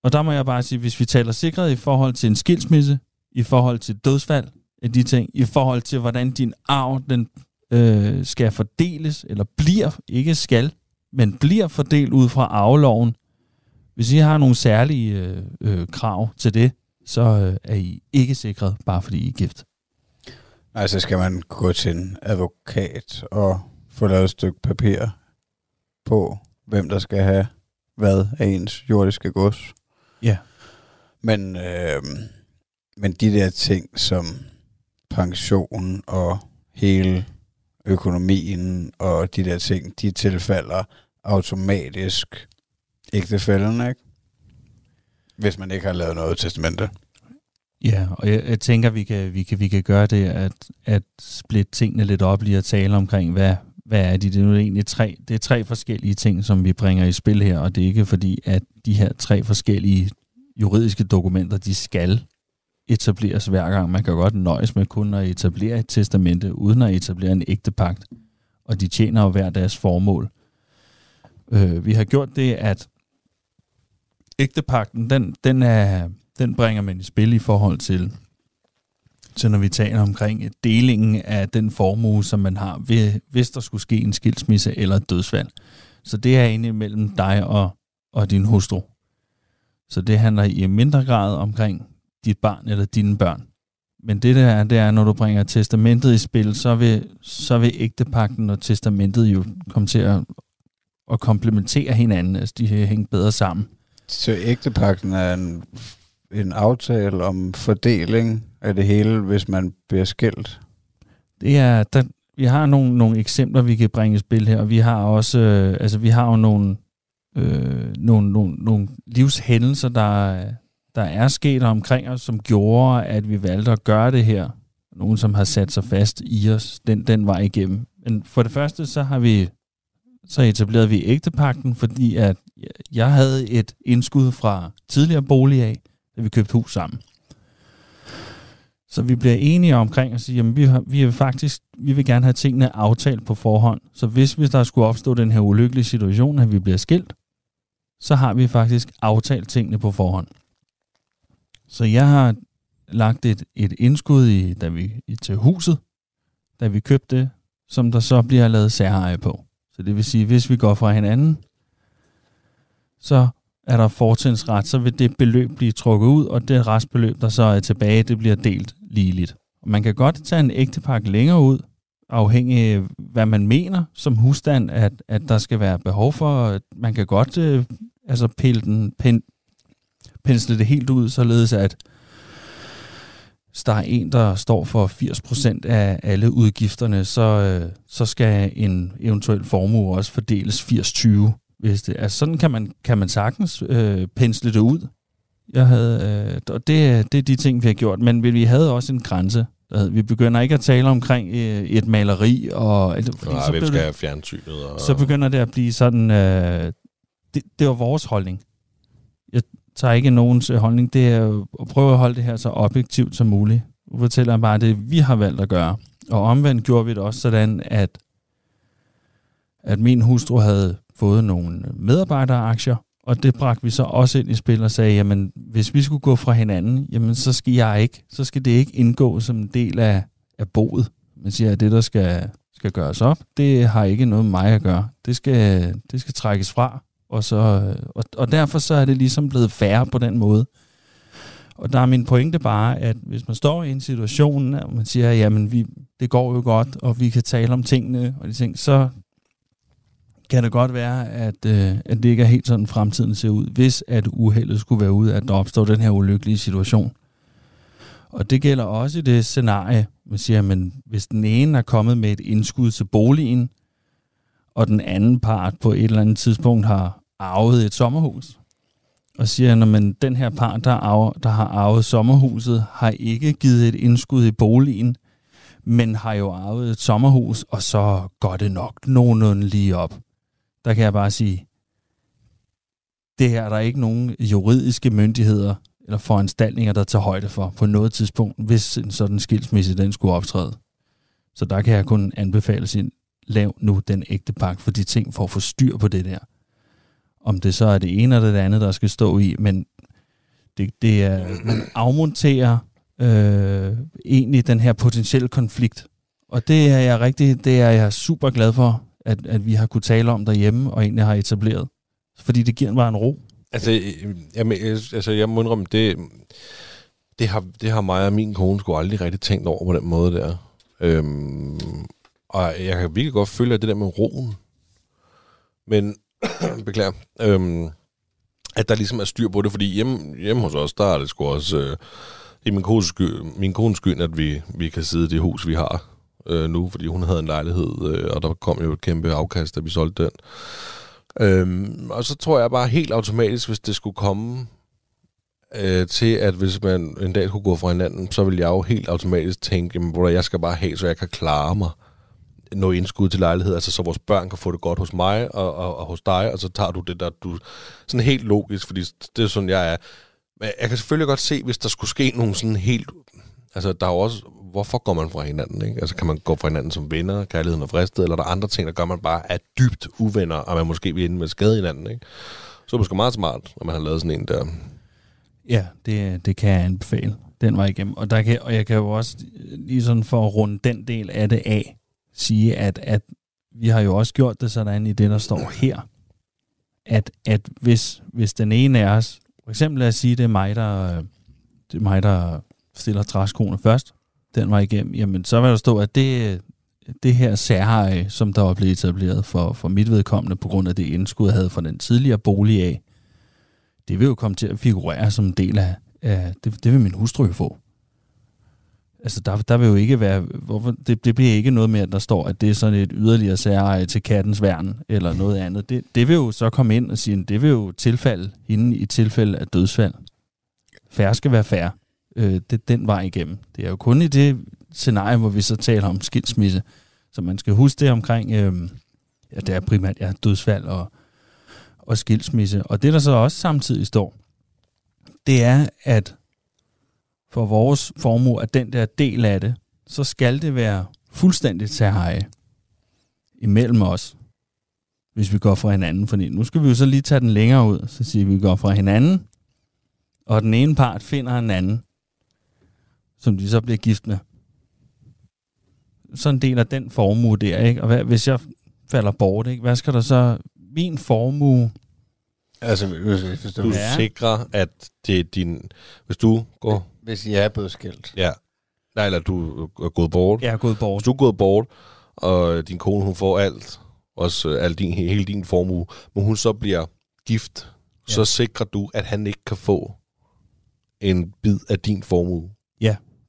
Og der må jeg bare sige, hvis vi taler sikret i forhold til en skilsmisse, i forhold til dødsfald af de ting, i forhold til, hvordan din arv den, øh, skal fordeles, eller bliver, ikke skal, men bliver fordelt ud fra arveloven. Hvis I har nogle særlige øh, øh, krav til det, så øh, er I ikke sikret, bare fordi I er gift. Nej, så skal man gå til en advokat og få lavet et stykke papir på, hvem der skal have hvad af ens jordiske gods. Ja. Men, øh, men de der ting som pension og hele økonomien og de der ting, de tilfalder automatisk ægtefælden, ikke? Hvis man ikke har lavet noget testamente. Ja, og jeg, jeg tænker, vi kan, vi kan, vi kan gøre det, at, at splitte tingene lidt op lige at tale omkring, hvad, hvad er de? Det er nu egentlig tre, det er tre forskellige ting, som vi bringer i spil her, og det er ikke fordi, at de her tre forskellige juridiske dokumenter, de skal etableres hver gang. Man kan godt nøjes med kun at etablere et testamente, uden at etablere en ægte pagt, og de tjener jo hver deres formål. Øh, vi har gjort det, at ægtepakten, den, den, er, den bringer man i spil i forhold til, til når vi taler omkring delingen af den formue, som man har, ved, hvis der skulle ske en skilsmisse eller et dødsfald. Så det er egentlig mellem dig og, og din hustru. Så det handler i mindre grad omkring dit barn eller dine børn. Men det der er, det er, når du bringer testamentet i spil, så vil, så vil ægtepakten og testamentet jo komme til at, at komplementere hinanden. Altså, de hænger bedre sammen. Så ægtepakten er en, en aftale om fordeling af det hele, hvis man bliver skilt. Det er, der, vi har nogle, nogle eksempler, vi kan bringe i spil her, og vi har også, øh, altså vi har jo nogle, øh, nogle, nogle, nogle livshændelser, der, der er sket omkring os, som gjorde, at vi valgte at gøre det her. Nogen, som har sat sig fast i os den, den vej igennem. Men for det første, så har vi så etablerede vi ægtepakten, fordi at jeg havde et indskud fra tidligere bolig af, da vi købte hus sammen. Så vi bliver enige omkring at sige, at vi, har, vi, er faktisk, vi vil gerne have tingene aftalt på forhånd. Så hvis, hvis der skulle opstå den her ulykkelige situation, at vi bliver skilt, så har vi faktisk aftalt tingene på forhånd. Så jeg har lagt et, et indskud i, da vi, i, til huset, da vi købte det, som der så bliver lavet særeje på. Så det vil sige, hvis vi går fra hinanden, så er der fortrinsret, så vil det beløb blive trukket ud, og det restbeløb, der så er tilbage, det bliver delt ligeligt. Man kan godt tage en ægtepakke længere ud, afhængig af, hvad man mener som husstand, at, at der skal være behov for. Man kan godt øh, altså pille den, pen, pensle det helt ud, således at hvis der er en, der står for 80% af alle udgifterne, så, øh, så skal en eventuel formue også fordeles 80-20. Hvis det, altså sådan kan man, kan man sagtens øh, pensle det ud. Jeg havde, øh, og det, det er de ting, vi har gjort. Men vi havde også en grænse. Vi begynder ikke at tale omkring øh, et maleri. Og, fordi Nej, så hvem skal det, fjernsynet? Og... Så begynder det at blive sådan... Øh, det, det var vores holdning. Jeg tager ikke nogens holdning. Det er at prøve at holde det her så objektivt som muligt. Nu fortæller jeg bare det, vi har valgt at gøre. Og omvendt gjorde vi det også sådan, at, at min hustru havde fået nogle medarbejderaktier, og det bragte vi så også ind i spil og sagde, jamen hvis vi skulle gå fra hinanden, jamen så skal jeg ikke, så skal det ikke indgå som en del af, af boet. Man siger, at det der skal, skal gøres op, det har ikke noget med mig at gøre. Det skal, det skal trækkes fra, og, så, og, og derfor så er det ligesom blevet færre på den måde. Og der er min pointe bare, at hvis man står i en situation, og man siger, jamen vi, det går jo godt, og vi kan tale om tingene og de ting, så kan det godt være, at, øh, at det ikke er helt sådan, fremtiden ser ud, hvis at uheldet skulle være ude, at der opstår den her ulykkelige situation. Og det gælder også i det scenarie, man siger, men hvis den ene er kommet med et indskud til boligen, og den anden part på et eller andet tidspunkt har arvet et sommerhus, og siger, at den her part, der, arver, der har arvet sommerhuset, har ikke givet et indskud i boligen, men har jo arvet et sommerhus, og så går det nok nogenlunde lige op der kan jeg bare sige, det her er der ikke nogen juridiske myndigheder eller foranstaltninger, der tager højde for på noget tidspunkt, hvis en sådan skilsmisse den skulle optræde. Så der kan jeg kun anbefale sin, lav nu den ægte pakke for de ting for at få styr på det der. Om det så er det ene eller det andet, der skal stå i, men det, det er, man afmonterer øh, egentlig den her potentielle konflikt. Og det er jeg rigtig, det er jeg super glad for, at, at vi har kunne tale om derhjemme, og egentlig har etableret. Fordi det giver bare en ro. Altså, jamen, jeg, altså, jeg må indrømme, det, det, har, det har mig og min kone sgu aldrig rigtig tænkt over på den måde der. Øhm, og jeg kan virkelig godt følge det der med roen. Men, beklager, øhm, at der ligesom er styr på det, fordi hjemme, hjemme hos os, der er det sgu også... Øh, det er min kones skyld, min kones skyld at vi, vi kan sidde i det hus, vi har øh, nu, fordi hun havde en lejlighed, øh, og der kom jo et kæmpe afkast, da vi solgte den. Øhm, og så tror jeg bare helt automatisk, hvis det skulle komme øh, til, at hvis man en dag skulle gå fra hinanden, så ville jeg jo helt automatisk tænke, jamen, hvor jeg skal bare have, så jeg kan klare mig noget indskud til lejlighed, altså så vores børn kan få det godt hos mig og, og, og hos dig, og så tager du det der, du... Sådan helt logisk, fordi det er sådan, jeg er. Men jeg kan selvfølgelig godt se, hvis der skulle ske nogle sådan helt... Altså, der er jo også... Hvorfor går man fra hinanden, ikke? Altså, kan man gå fra hinanden som venner, kærligheden er fristet, eller er der andre ting, der gør, man bare er dybt uvenner, og man måske vil ende med at skade hinanden, ikke? Så er det måske meget smart, når man har lavet sådan en der... Ja, det, det kan jeg anbefale. Den var igennem. Og, der kan, og jeg kan jo også, lige sådan for at runde den del af det af, sige, at, at vi har jo også gjort det sådan i det, der står her, at, at hvis, hvis den ene af os, for eksempel lad os sige, det er mig, der, det er mig, der stiller træskoene først, den var igennem, jamen så vil der stå, at det, det her særhej, som der var blevet etableret for, for mit vedkommende, på grund af det indskud, jeg havde fra den tidligere bolig af, det vil jo komme til at figurere som en del af, af det, det vil min hustru jo få. Altså, der, der vil jo ikke være... Hvorfor, det, det bliver ikke noget med, at der står, at det er sådan et yderligere særeje til kattens værn, eller noget andet. Det, det vil jo så komme ind og sige, at det vil jo tilfalde hende i tilfælde af dødsfald. Færre skal være færre. Øh, det den vej igennem. Det er jo kun i det scenarie, hvor vi så taler om skilsmisse. Så man skal huske det omkring... Øh, ja, det er primært ja, dødsfald og, og skilsmisse. Og det, der så også samtidig står, det er, at for vores formue, at den der del af det, så skal det være fuldstændigt til imellem os, hvis vi går fra hinanden. Fordi nu skal vi jo så lige tage den længere ud, så siger vi, at vi går fra hinanden, og den ene part finder en anden, som de så bliver gift med. Så en del af den formue der, ikke? Og hvad, hvis jeg falder bort, ikke? hvad skal der så... Min formue... Altså, hvis, hvis Du Ja. sikrer, at det er din... Hvis du går... hvis jeg er blevet skilt. Ja. Nej, eller du er gået bort. Jeg er gået bort. Hvis du er gået bort, og din kone hun får alt, også øh, al din, hele din formue, men hun så bliver gift, ja. så sikrer du, at han ikke kan få en bid af din formue.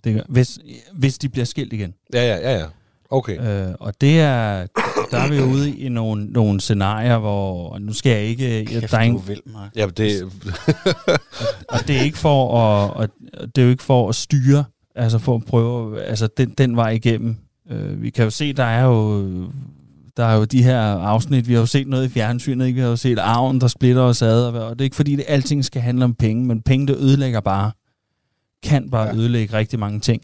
Det gør. Hvis, hvis de bliver skilt igen. Ja, ja, ja, ja. Okay. Øh, og det er, der er vi jo ude i nogle, nogle scenarier, hvor, og nu skal jeg ikke, jeg, Kæft, der er du ikke, Altså, vil, Mark. Ja, det, og det er ikke for at, og det er jo ikke for at styre, altså for at prøve, altså den, den vej igennem. Øh, vi kan jo se, der er jo, der er jo de her afsnit, vi har jo set noget i fjernsynet, ikke? vi har jo set arven, der splitter os ad, og, og det er ikke fordi, det alting skal handle om penge, men penge, det ødelægger bare, kan bare ja. Ødelægge rigtig mange ting.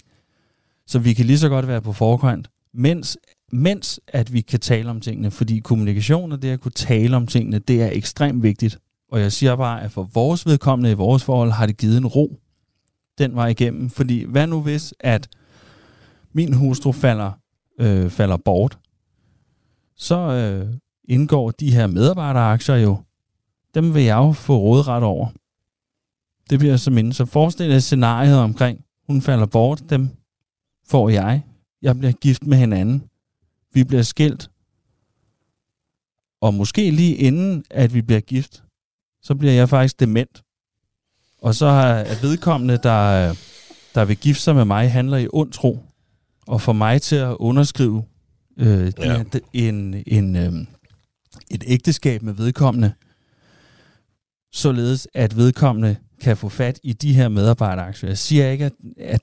Så vi kan lige så godt være på forkant, mens, mens at vi kan tale om tingene, fordi kommunikation og det at kunne tale om tingene, det er ekstremt vigtigt. Og jeg siger bare, at for vores vedkommende i vores forhold har det givet en ro den vej igennem. Fordi hvad nu hvis, at min hustru falder, øh, falder bort, så øh, indgår de her medarbejderaktier jo, dem vil jeg jo få rådret over. Det bliver så mindre. Så forestil dig scenariet omkring, hun falder bort, dem får jeg. Jeg bliver gift med hinanden. Vi bliver skilt. Og måske lige inden, at vi bliver gift, så bliver jeg faktisk dement. Og så er vedkommende, der, der vil gifte sig med mig, handler i ond tro. Og får mig til at underskrive øh, Ja. ja. en, en, øh, et ægteskab med vedkommende, således at vedkommende kan få fat i de her medarbejderaktier. Jeg siger ikke, at, at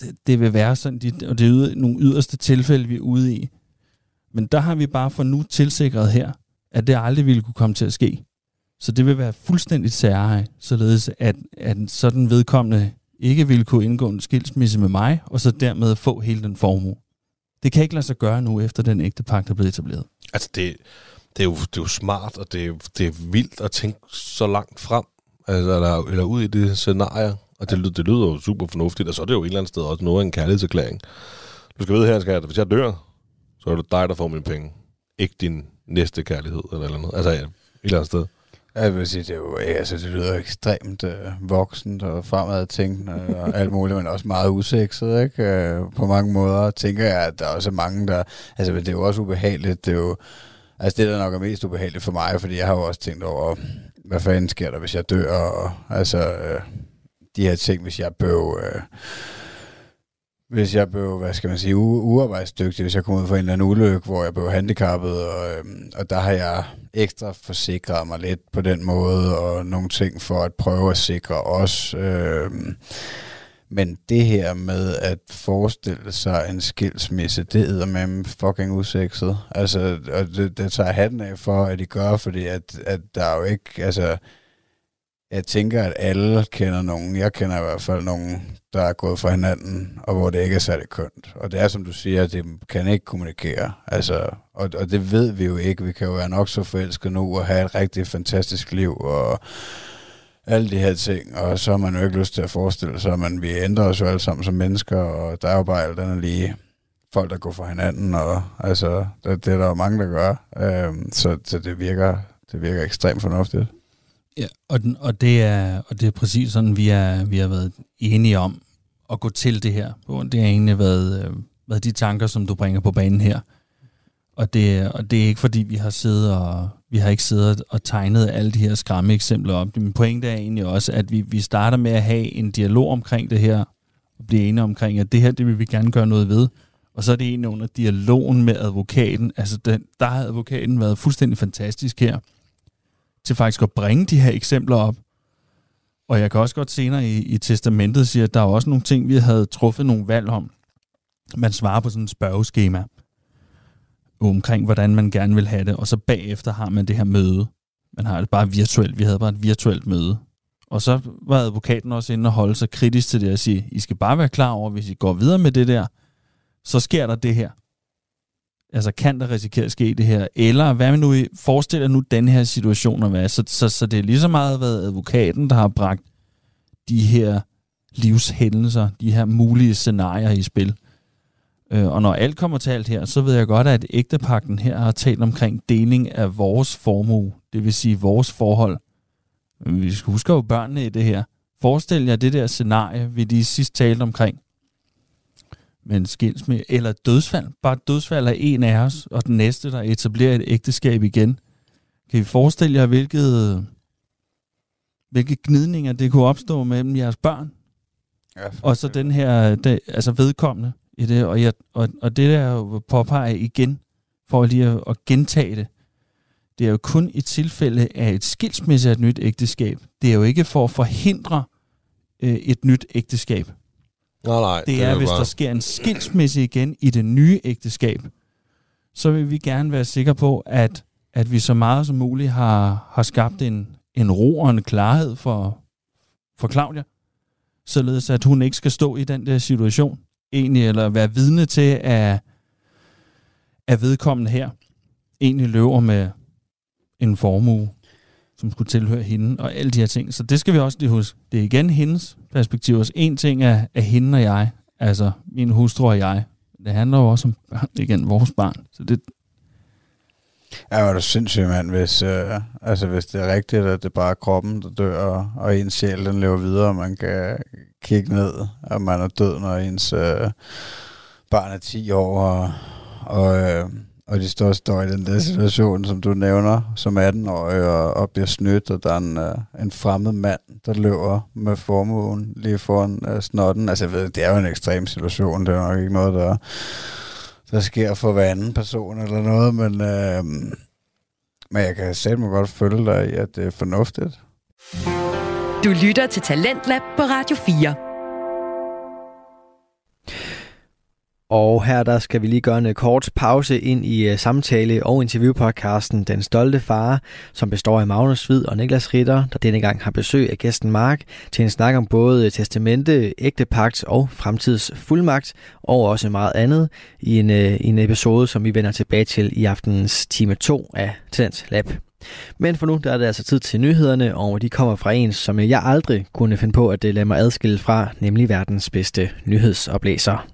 det- det vil være sådan, de, og det er yder, nogle yderste tilfælde, vi er ude i. Men der har vi bare for nu tilsikret her, at det aldrig ville kunne komme til at ske. Så det vil være fuldstændig særeje, således at, at sådan vedkommende ikke vil kunne indgå en skilsmisse med mig, og så dermed få hele den formue. Det kan ikke lade sig gøre nu, efter den ægte pagt er blevet etableret. Altså, det, det, er jo, det er jo smart, og det er, det er vildt at tænke så langt frem, altså, eller, eller ud i det scenarie. Og det, det lyder jo super fornuftigt, og så er det jo et eller andet sted også noget af en kærlighedserklæring. Du skal vide her, skat, at hvis jeg dør, så er det dig, der får mine penge. Ikke din næste kærlighed, eller, eller noget. Altså, ja, et eller andet sted. Jeg vil sige, det, er jo, altså, det lyder ekstremt øh, voksent og fremadtænkende og alt muligt, men også meget usekset, ikke? Øh, på mange måder tænker jeg, at der også er mange, der... Altså, det er jo også ubehageligt. Det er jo... Altså, det der nok er mest ubehageligt for mig, fordi jeg har jo også tænkt over, hvad fanden sker der, hvis jeg dør, og altså, øh, de her ting, hvis jeg bøv... Øh, hvis jeg blev, hvad skal man sige, u- uarbejdsdygtig, hvis jeg kom ud for en eller anden ulykke, hvor jeg blev handicappet, og, øhm, og der har jeg ekstra forsikret mig lidt på den måde, og nogle ting for at prøve at sikre os. Øhm, men det her med at forestille sig en skilsmisse, det er med fucking usekset. Altså, og det, det tager hatten af for, at de gør, fordi at, at der er jo ikke, altså, jeg tænker, at alle kender nogen. Jeg kender i hvert fald nogen, der er gået fra hinanden, og hvor det ikke er særlig kønt. Og det er, som du siger, det kan ikke kommunikere. Altså, og, og det ved vi jo ikke. Vi kan jo være nok så forelsket nu og have et rigtig fantastisk liv, og alle de her ting, og så har man jo ikke lyst til at forestille sig, men vi ændrer os jo alle sammen som mennesker, og der er jo bare alt andet lige folk, der går fra hinanden, og altså, det, det er der jo mange, der gør. Øhm, så, så det virker, det virker ekstremt fornuftigt. Ja, og, den, og, det er, og det er præcis sådan, vi, er, vi har været enige om at gå til det her. Det har egentlig været, øh, været de tanker, som du bringer på banen her. Og det, og det er ikke fordi, vi har siddet og, vi har ikke siddet og tegnet alle de her skræmme eksempler op. Min pointe er egentlig også, at vi, vi starter med at have en dialog omkring det her, og blive enige omkring, at det her, det vil vi gerne gøre noget ved. Og så er det egentlig under dialogen med advokaten. Altså, den, der har advokaten været fuldstændig fantastisk her til faktisk at bringe de her eksempler op. Og jeg kan også godt senere i, i testamentet sige, at der er også nogle ting, vi havde truffet nogle valg om. Man svarer på sådan et spørgeskema omkring, hvordan man gerne vil have det, og så bagefter har man det her møde. Man har det bare virtuelt. Vi havde bare et virtuelt møde. Og så var advokaten også inde og holde sig kritisk til det og sige, I skal bare være klar over, hvis I går videre med det der, så sker der det her. Altså, kan der risikere at ske det her? Eller hvad nu I forestiller nu den her situation at være? Så, så, så det er lige så meget været advokaten, der har bragt de her livshændelser, de her mulige scenarier i spil. Øh, og når alt kommer til alt her, så ved jeg godt, at ægtepakten her har talt omkring deling af vores formue, det vil sige vores forhold. Men vi skal huske jo børnene i det her. Forestil jer det der scenarie, vi lige sidst talte omkring med en skilsmisse, eller dødsfald. Bare dødsfald af en af os, og den næste, der etablerer et ægteskab igen. Kan I forestille jer, hvilket, hvilke gnidninger det kunne opstå mellem jeres børn? Ja, Og så den her, det, altså vedkommende i det, og, jeg, og, og det der påpeger igen, for lige at, at gentage det, det er jo kun i tilfælde af et skilsmisse af et nyt ægteskab. Det er jo ikke for at forhindre øh, et nyt ægteskab. Nej, nej. Det er, jo hvis bare- der sker en skilsmisse igen i det nye ægteskab, så vil vi gerne være sikre på, at, at vi så meget som muligt har, har skabt en, en ro og en klarhed for, for Claudia, således at hun ikke skal stå i den der situation, egentlig, eller være vidne til, at, at vedkommende her egentlig løber med en formue, som skulle tilhøre hende, og alle de her ting. Så det skal vi også lige huske. Det er igen hendes perspektiv. Også en ting er, er hende og jeg, altså min hustru og jeg. Det handler jo også om børn, igen, vores barn. Så det, Ja, er du sindssygt, mand, hvis, øh, altså, hvis det er rigtigt, at det bare er kroppen, der dør, og, og ens sjæl, den lever videre, og man kan kigge ned, og man er død, når ens øh, barn er 10 år, og, og, øh, og de står, står i den der situation, som du nævner, som 18-årig, og, og bliver snydt, og der er en, øh, en fremmed mand, der løber med formuen lige foran øh, snotten. Altså, jeg ved, det er jo en ekstrem situation, det er jo nok ikke noget, der der sker for hver anden person eller noget, men, øh, men jeg kan selv godt følge dig i, at det er fornuftigt. Du lytter til Talentlab på Radio 4. Og her der skal vi lige gøre en øh, kort pause ind i øh, samtale og interviewpodcasten Den Stolte Far, som består af Magnus Hvid og Niklas Ritter, der denne gang har besøg af gæsten Mark til en snak om både øh, testamente, ægtepagt og fremtidsfuldmagt, og også meget andet i en, en episode, som vi vender tilbage til i aftenens time 2 af Talent Lab. Men for nu der er det altså tid til nyhederne, og de kommer fra en, som jeg aldrig kunne finde på at lade mig adskille fra, nemlig verdens bedste nyhedsoplæser.